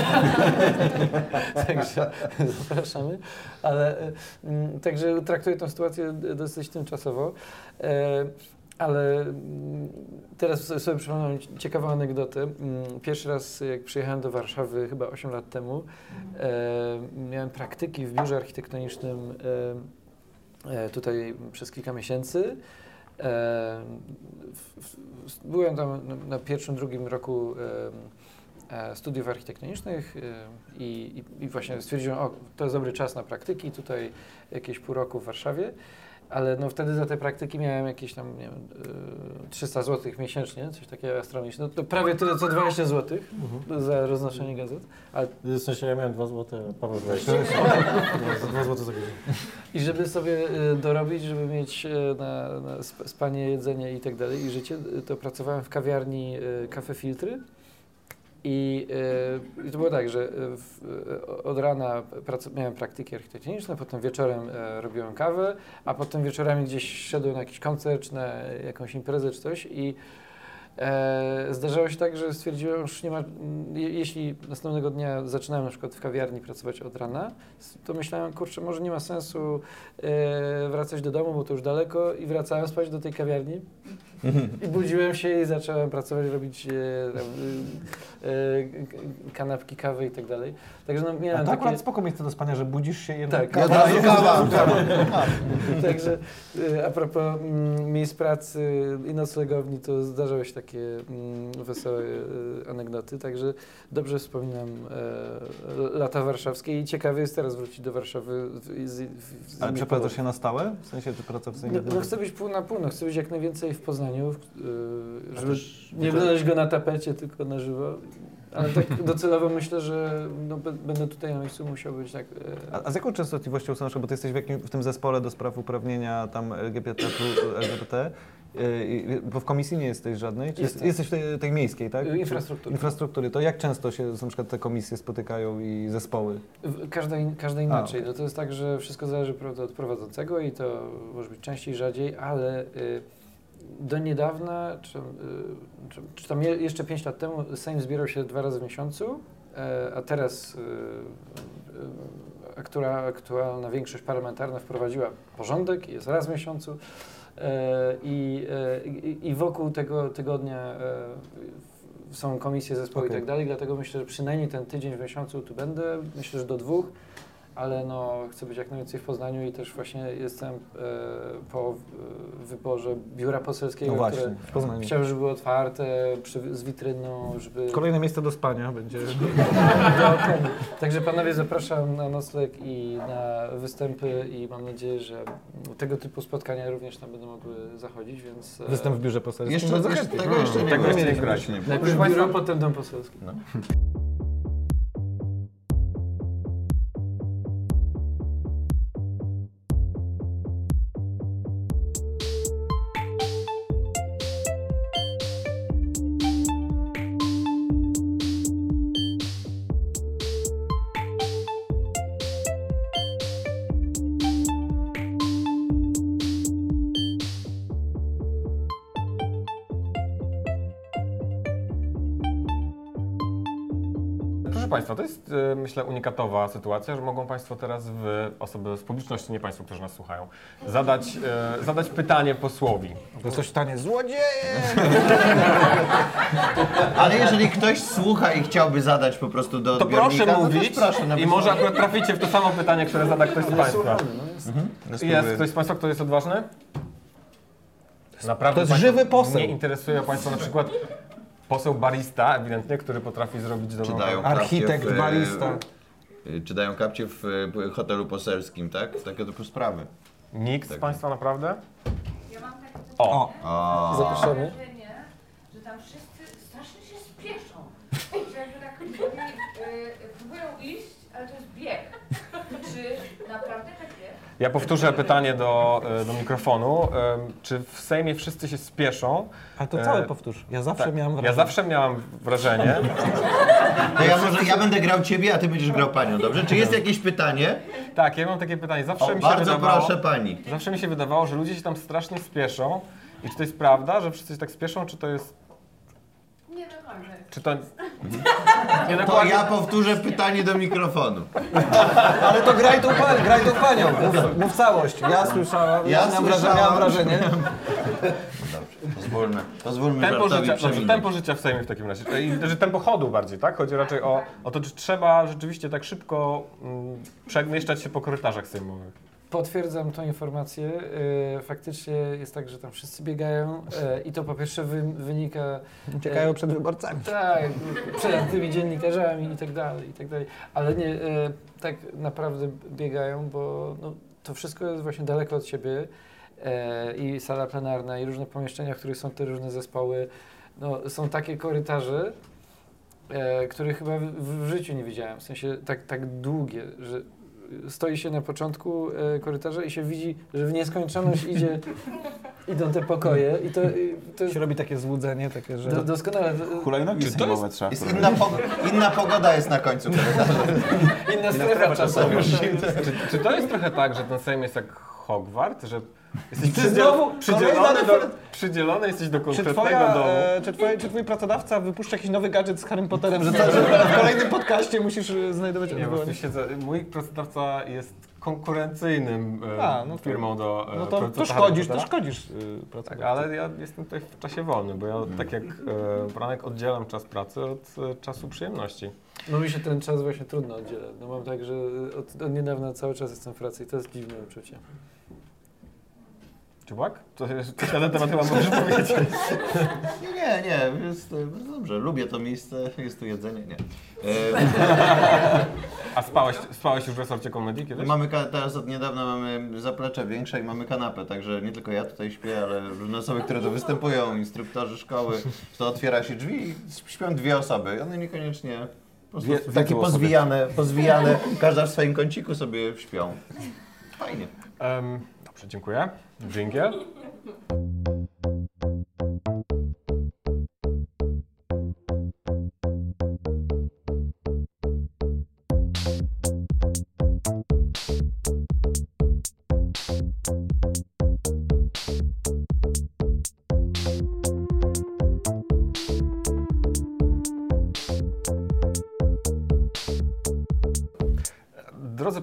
Także zapraszamy. Ale mm, także traktuję tę sytuację dosyć tymczasowo. E, ale mm, teraz sobie przypomniałem ciekawą anegdotę. Mm, Pierwszy raz jak przyjechałem do Warszawy chyba 8 lat temu, e, miałem praktyki w biurze architektonicznym e, tutaj przez kilka miesięcy. Byłem tam na, pierwszym, drugim roku e, studiów architektonicznych i, i, i właśnie stwierdziłem, o, to jest dobry czas na praktyki, tutaj jakieś pół roku w Warszawie, ale no wtedy za te praktyki miałem jakieś tam, nie wiem, e, 300 zł miesięcznie, coś takiego astronomiczne, no to prawie tyle co 20 zł za roznoszenie gazet, ale W sensie ja miałem 2 zł, a Paweł 20. Za 2 zł za godzinę. I żeby sobie y, dorobić, żeby mieć y, na, na sp- spanie, jedzenie i tak dalej i życie, y, to pracowałem w kawiarni y, Cafe Filtry. I, y, I to było tak, że y, w, y, od rana miałem praktyki architektoniczne, potem wieczorem y, robiłem kawę, a potem wieczorami gdzieś szedłem na jakiś koncert, na jakąś imprezę czy coś i E, zdarzało się tak, że stwierdziłem, już nie ma, je, jeśli następnego dnia zaczynałem na przykład w kawiarni pracować od rana, to myślałem, kurczę, może nie ma sensu e, wracać do domu, bo to już daleko i wracałem spać do tej kawiarni i budziłem się i zacząłem pracować, robić e, e, e, kanapki, kawy i tak dalej. Także no, A miałem to takie... akurat spoko miejsce do spania, że budzisz się jednak Tak. Ja od razu kawa. Także y, a propos mm, miejsc pracy i noclegowni, to zdarzały się takie mm, wesołe y, anegdoty, także dobrze wspominam e, lata warszawskie i ciekawy jest teraz wrócić do Warszawy. W, z, w, z Ale przeprowadzasz się na stałe? W sensie, czy praca w No, no chcę być pół na pół, no chcę być jak najwięcej w Poznaniu, y, żeby nie oglądać go na tapecie, tylko na żywo. Ale tak docelowo myślę, że no, będę tutaj na miejscu musiał być tak. e, A, a z jaką częstotliwością są, bo ty jesteś w, jakim, w tym zespole do spraw uprawnienia tam LGBT, LGBT, i- bo w komisji nie jesteś żadnej? Czy jest, Jestem. jesteś w tej, tej miejskiej, tak? Y, infrastruktury. Infrastruktury. To jak często się na przykład te komisje spotykają i zespoły? Każda, in, każda inaczej. okej. No to jest tak, że wszystko zależy prawda, od prowadzącego i to może być częściej, rzadziej, ale y, do niedawna, czy, y, czy, czy tam je, jeszcze 5 lat temu, Sejm zbierał się dwa razy w miesiącu, e, a teraz y, y, aktura, aktualna większość parlamentarna wprowadziła porządek jest raz w miesiącu. E, I, e, i, I wokół tego tygodnia są komisje zespoły Okej. i tak dalej, dlatego myślę, że przynajmniej ten tydzień w miesiącu tu będę, myślę, że do dwóch, ale no, chcę być jak najwięcej w Poznaniu i też właśnie jestem e, po e, wyborze biura poselskiego, No właśnie, które w Poznaniu. chciałbym, żeby było otwarte, przy, z witryną, żeby... Kolejne miejsce do spania będzie. Także panowie zapraszam na nocleg i na występy i mam nadzieję, że tego typu spotkania również tam będą mogły zachodzić, więc... e, Występ w biurze poselskim. Jeszcze, jeszcze, chętnie. tego jeszcze nie Tego było. jeszcze nie Tego graliśmy. nie było. Najpierw Proszę biuro, państwa- potem dom poselski. Proszę Państwa, to jest e, myślę unikatowa sytuacja, że mogą Państwo teraz, w, osoby z publiczności, nie Państwo, którzy nas słuchają, zadać, e, zadać pytanie posłowi. To coś stanie złodzieje! Ale jeżeli ktoś słucha i chciałby zadać po prostu do To odbiornika, proszę no to mówić proszę na i może akurat traficie w to samo pytanie, które zada ktoś z Państwa. No Jest ktoś z Państwa, kto jest odważny? Naprawdę To jest żywy poseł. Nie interesuje Państwa na przykład poseł barista, ewidentnie, który potrafi zrobić dobrą Czy dają kawę. Architekt, kapcie w, e, barista. y, Czy dają kapcie w e, hotelu poselskim, tak? Takie typu sprawy. Nikt z Tak. Państwa naprawdę? Ja mam takie O, O, Zapraszamy. wrażenie, że tam wszyscy strasznie się spieszą. Że jakby tak y, próbują iść, ale to jest bieg. Czy naprawdę tak jest? Ja powtórzę pytanie do, e, do mikrofonu. Czy w Sejmie wszyscy się spieszą? Ale to całe powtórz. Ja zawsze Tak. miałem Ja wrażenie. zawsze miałam wrażenie, to ja może ja będę grał ciebie, a ty będziesz grał panią, dobrze? Czy jest jakieś pytanie? tak, ja mam takie pytanie. Zawsze O, mi się bardzo wydawało, proszę pani. Zawsze mi się wydawało, że ludzie się tam strasznie spieszą. I czy to jest prawda, że wszyscy się tak spieszą, czy to jest... Nie. Czy to... Nie To dokładnie. ja powtórzę pytanie do mikrofonu. Ale to graj tą, pan, graj tą panią, mów, mów całość. Ja słyszałam, Ja ja miałem wrażenie, słyszałam. miałem wrażenie. Pozwólmy, pozwólmy Tempo żartowi życia, dobrze, przeminąć. tempo życia w Sejmie w takim razie. I, że tempo chodu bardziej, tak? Chodzi raczej o, o to, czy trzeba rzeczywiście tak szybko mm, przemieszczać się po korytarzach sejmowych. Potwierdzam tą informację. E, Faktycznie jest tak, że tam wszyscy biegają e, i to po pierwsze wy, wynika Uciekają przed wyborcami. Tak, przed tymi dziennikarzami i tak dalej, i tak dalej. Ale nie, e, tak naprawdę biegają, bo no, to wszystko jest właśnie daleko od siebie e, i sala plenarna i różne pomieszczenia, w których są te różne zespoły. No, są takie korytarze, e, których chyba w, w życiu nie widziałem. W sensie tak, tak długie, że stoi się na początku e, korytarza i się widzi, że w nieskończoność idzie, idą te pokoje i to, i to się robi takie złudzenie, takie, że... do, doskonale. Hulajnogi trzeba Jest inna, inna pogoda jest na końcu korytarza. Inna strefa czasowa. Czy, czy to jest trochę tak, że ten Sejm jest jak Hogwart, że Jesteś Ty znowu przydzielony, do, przydzielony jesteś do Czy, konkretnego twoja, domu. e, czy, twoi, czy twój pracodawca wypuszcza jakiś nowy gadżet z Harrym Potterem, że, co, że w kolejnym podcaście musisz e, znajdować Nie, odwołanie? mój pracodawca jest konkurencyjnym e, A, no to- firmą do e, No to, to szkodzisz, to szkodzisz Tak, ale ja jestem tutaj w czasie wolnym, bo ja tak jak e, Franek oddzielam czas pracy od e, czasu przyjemności. No mi się ten czas właśnie trudno oddziela. No mam tak, że od, od niedawna cały czas jestem w pracy i to jest dziwne uczucie. Ciubak? Co, coś na ten temat chyba możesz powiedzieć? Nie, nie, nie, jest e, bardzo dobrze. Lubię to miejsce, jest tu jedzenie, nie. E, A spałeś, spałeś już w resorcie komedii kiedyś? mamy teraz od niedawna mamy zaplecze większe i mamy kanapę, także nie tylko ja tutaj śpię, ale różne osoby, które tu występują, instruktorzy szkoły, to otwiera się drzwi i śpią dwie osoby. One niekoniecznie po Dwie- takie pozwijane, pozwijane, każda w swoim kąciku sobie śpią. Fajnie. Em, dobrze, dziękuję. Dzięki.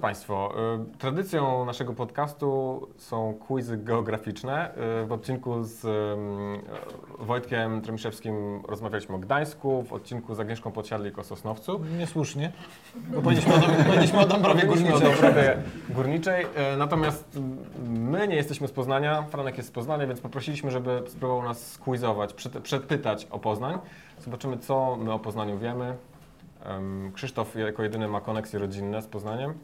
Państwo, y, tradycją naszego podcastu są quizy geograficzne. Y, W odcinku z y, Wojtkiem Tremiszewskim rozmawialiśmy o Gdańsku, w odcinku z Agnieszką Podsiadlik o Sosnowcu. Niesłusznie, bo powinniśmy o, powinniśmy o Dąbrowie o Górniczej. Dąbrowie Górniczej. Natomiast my nie jesteśmy z Poznania, Franek jest z Poznania, więc poprosiliśmy, żeby spróbował nas squizować, przed- przedpytać o Poznań. Zobaczymy, co my o Poznaniu wiemy. Em, Krzysztof jako jedyny ma koneksje rodzinne z Poznaniem.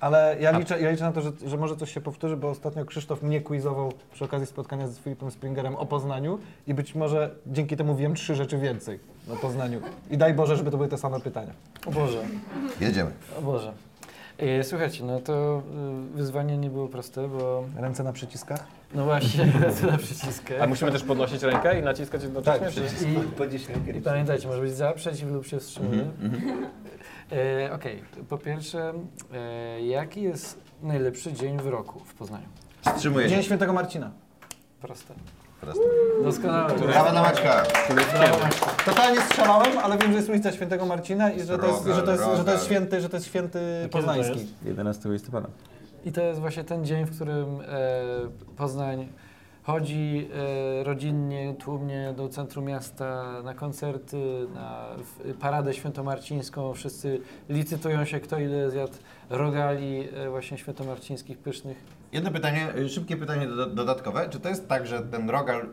Ale ja liczę, ja liczę na to, że, że może coś się powtórzy, bo ostatnio Krzysztof mnie quizował przy okazji spotkania z Filipem Springerem o Poznaniu i być może dzięki temu wiem trzy rzeczy więcej o Poznaniu. I daj Boże, żeby to były te same pytania. O Boże, Jedziemy. o Boże. E, Słuchajcie, no to y, wyzwanie nie było proste, bo Ręce na przyciskach? no właśnie, to na przyciskę. A musimy też podnosić rękę i naciskać jednocześnie? Tak, czy- I. I pamiętajcie, może być za, przeciw lub się wstrzymuje. E, Okej, po pierwsze, e, jaki jest najlepszy dzień w roku w Poznaniu? Wstrzymuję Dzień się. Świętego Marcina. Proste. Proste. Doskonale. Brawa dla Maćka. Totalnie strzelałem, ale wiem, że jest ulica Świętego Marcina i że to jest, że to jest, że to jest święty, że to jest święty poznański. 11 listopada. I to jest właśnie ten dzień, w którym e, Poznań chodzi e, rodzinnie, tłumnie do centrum miasta na koncerty, na paradę świętomarcińską. Wszyscy licytują się, kto ile zjadł rogali e, właśnie świętomarcińskich pysznych. Jedno pytanie, szybkie pytanie do, dodatkowe. Czy to jest tak, że ten rogal y,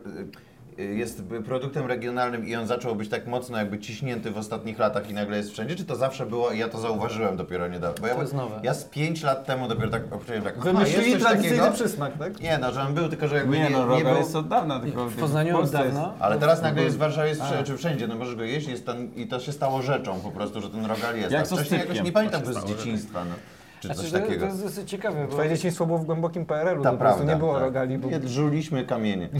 jest y, produktem regionalnym i on zaczął być tak mocno jakby ciśnięty w ostatnich latach i nagle jest wszędzie? Czy to zawsze było i ja to zauważyłem dopiero niedawno? Bo ja, To jest nowe. ja z 5 lat temu dopiero tak obczułem, tak, Wymyślili jest tradycyjny takiego? przysmak, tak? Nie, no, że on był, tylko że jakby Nie, nie, no, nie rogal był... jest od dawna, tylko W Poznaniu od Polsce jest- dawna. Ale teraz nagle jest w Warszawie, jest wszędzie, czy wszędzie, no możesz go jeść jest ten, i to się stało rzeczą po prostu, że ten rogal jest. Jak A wcześniej jakoś nie pamiętam to z dzieciństwa, no. Czy coś Znaczy, to, to takiego. jest dosyć ciekawe, bo Twoje dzieciństwo było w głębokim PRL-u, Ta to po prostu prawda, nie było tak. rogali. Bo... Nie, żuliśmy kamienie.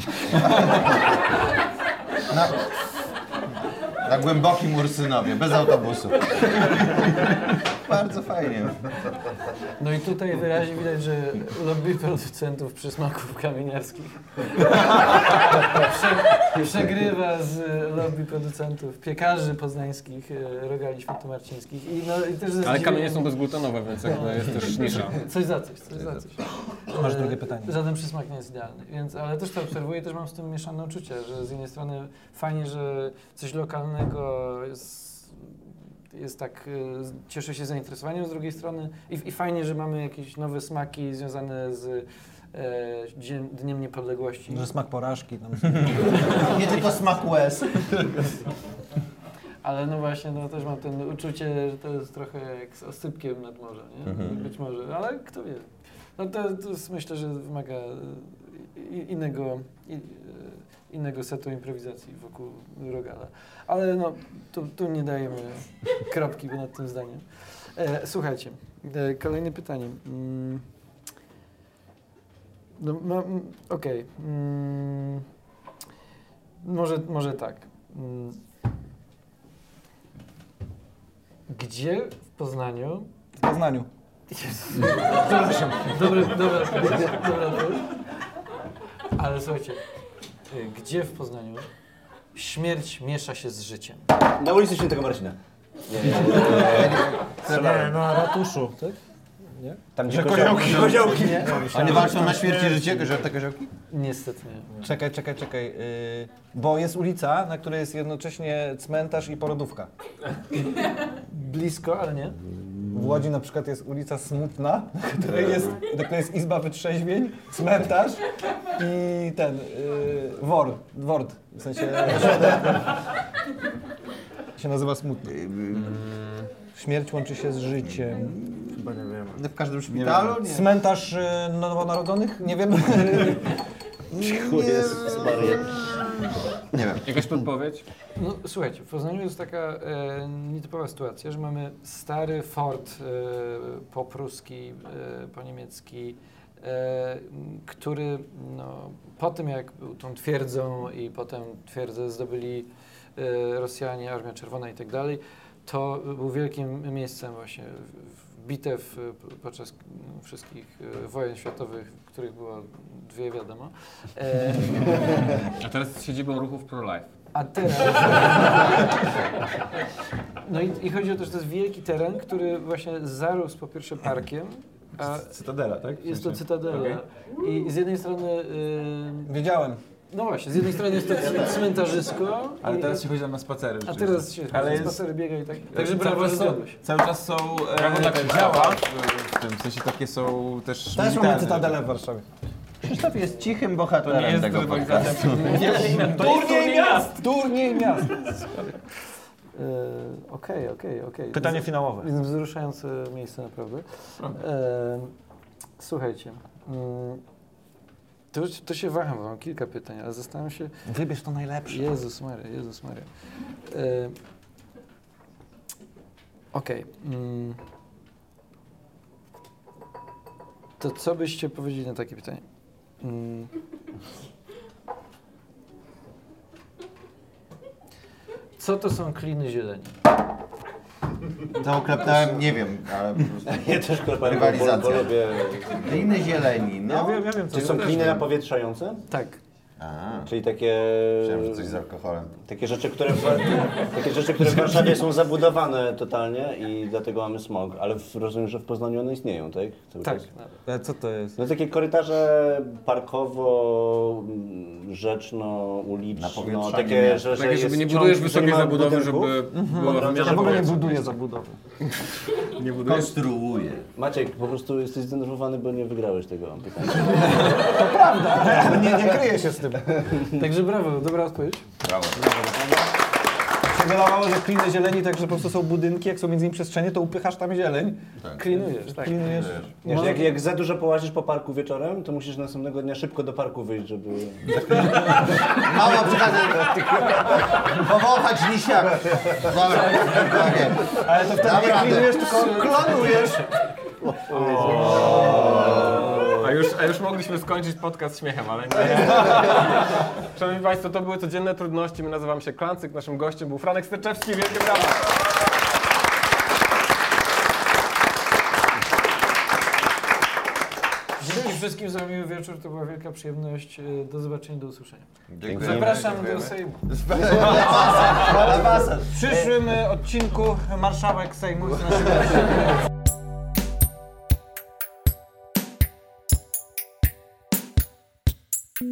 na, na głębokim Ursynowie, bez autobusu. Bardzo fajnie. No i tutaj wyraźnie widać, że lobby producentów przysmaków kamieniarskich Prze, przegrywa z lobby producentów piekarzy poznańskich e, rogali świętomarcińskich. I, no, i też ze Ale kamienie są bezglutenowe, więc jakby jest też nisza. Coś za coś, coś za coś. Masz E, drugie pytanie. Żaden przysmak nie jest idealny, więc, ale też to obserwuję, też mam z tym mieszane uczucia, że z jednej strony fajnie, że coś lokalnego jest, jest tak, z- cieszy się zainteresowaniem, z drugiej strony i, i fajnie, że mamy jakieś nowe smaki związane z e, Dniem, Niepodległości. Że smak porażki. Tam. Nie tylko smak łez. Ale no właśnie, no też mam ten uczucie, że to jest trochę jak z osypkiem nad morze, nie? Być może, ale kto wie. No to, to jest, myślę, że wymaga i- innego, innego setu improwizacji wokół Rogala. Ale no, tu, tu nie dajemy kropki nad tym zdaniem. E, słuchajcie, e, kolejne pytanie. Mm. No, mm, okej. Mm. Może, może tak. Mm. Gdzie w Poznaniu W Poznaniu. Przepraszam. Dobra, dobra, dobra. Ale słuchajcie, gdzie w Poznaniu śmierć miesza się z życiem? Na ulicy Świętego Marcina. Nie, na ratuszu. Tak? Tam gdzie koziołki. koziołki. nie? Oni walczą na śmierć i życie, że te koziołki? Niestety nie. Czekaj, czekaj, czekaj. Yy, bo jest ulica, na której jest jednocześnie cmentarz i porodówka. Blisko, ale nie. W Łodzi na przykład jest ulica Smutna, na której jest, na której jest izba wytrzeźwień, cmentarz i ten, yy, wor, word, w sensie się nazywa Smutny. Śmierć łączy się z życiem. Chyba nie wiem. W każdym szpitalu? Nie. Cmentarz yy, nowonarodzonych? Nie wiem. Jezus Maria. Nie wiem. Jakaś podpowiedź? No słuchajcie, w Poznaniu jest taka e, nietypowa sytuacja, że mamy stary fort e, popruski, e, poniemiecki, e, który no, po tym jak był tą twierdzą i potem twierdzę zdobyli e, Rosjanie, Armia Czerwona i tak dalej, to był wielkim miejscem właśnie w- w bitew e, podczas m, wszystkich e, wojen światowych, których było dwie wiadomo. E, A teraz jest siedzibą ruchów pro-life. a teraz. No i, i chodzi o to, że to jest wielki teren, który właśnie zarósł po pierwsze parkiem, a Cytadela, tak? W jest to sensie? cytadela. Okej. I z jednej strony. Yy, Wiedziałem. No właśnie, z jednej strony jest to cmentarzysko. Ale i- teraz się chodzi tam na spacery. A rzeczywiście. teraz się Ale jest- spacery biega i tak. Także brawo, że cały czas są Brawo dla e, Krzysztofa. działa w, tym, w sensie takie są też Też mamy militarne. cytadelę w Warszawie. Krzysztof jest cichym To bohaterem nie jest tego rywalizacja. podcastu. Turniej miast! Turniej miast! Yy, Okej, okej, okej. Pytanie finałowe. Więc wzruszające miejsce naprawdę. E, słuchajcie. mm, To, to się waham, bo mam kilka pytań, ale zastanawiam się. Wybierz to najlepsze. Jezus Maria, Jezus Maria. E, Okej. mm. To co byście powiedzieli na takie pytanie? Mm. Co to są kliny zieleni? To oklepnąłem, nie wiem, ale po prostu. Ja też klepałem, bo, Rywalizacja. bo lubię. Kliny zieleni, no. Ja wiem, ja wiem co Czy są kliny napowietrzające? Tak. A, Czyli takie... myślałem, że coś z alkoholem. Takie rzeczy, które w, takie rzeczy, które w Warszawie są zabudowane totalnie i dlatego mamy smog, ale w, rozumiem, że w Poznaniu one istnieją, tak? Cały Tak. czas. Ale co to jest? No takie korytarze parkowo, mm, rzeczno, Napowietrzanie takie, że, że Takie, żeby nie budujesz wysokiej zabudowy, budynków. żeby była Ja wymiana Ja w ogóle nie powietrza. buduję zabudowy. Nie budujesz? Konstruuje. Maciek, po prostu jesteś zdenerwowany, bo nie wygrałeś tego pytania. Nie, nie kryję się z tym. Także brawo, dobra odpowiedź. Brawo. Się wydawało, że kliny zieleni, tak że po prostu są budynki, jak są między nimi przestrzenie, to upychasz tam zieleń. Klinujesz, tak. Klinujesz. Wiesz, jak, jak za dużo połazisz po parku wieczorem, to musisz następnego dnia szybko do parku wyjść, żeby... Mama przychodzi. Powąchać lisiak. Dobra. Ale to wtedy nie klinujesz, tylko klonujesz. A już, a już mogliśmy skończyć podcast śmiechem, ale nie. Szanowni Państwo, to były codzienne trudności. My nazywamy się Klancyk. Naszym gościem był Franek Sterczewski. Wielkie brawa! Dziękuję wszystkim za miły wieczór, to była wielka przyjemność. E, Do zobaczenia, do usłyszenia. Dziękuję. Zapraszam do Sejmu. W przyszłym e, odcinku marszałek Sejmu jest naszym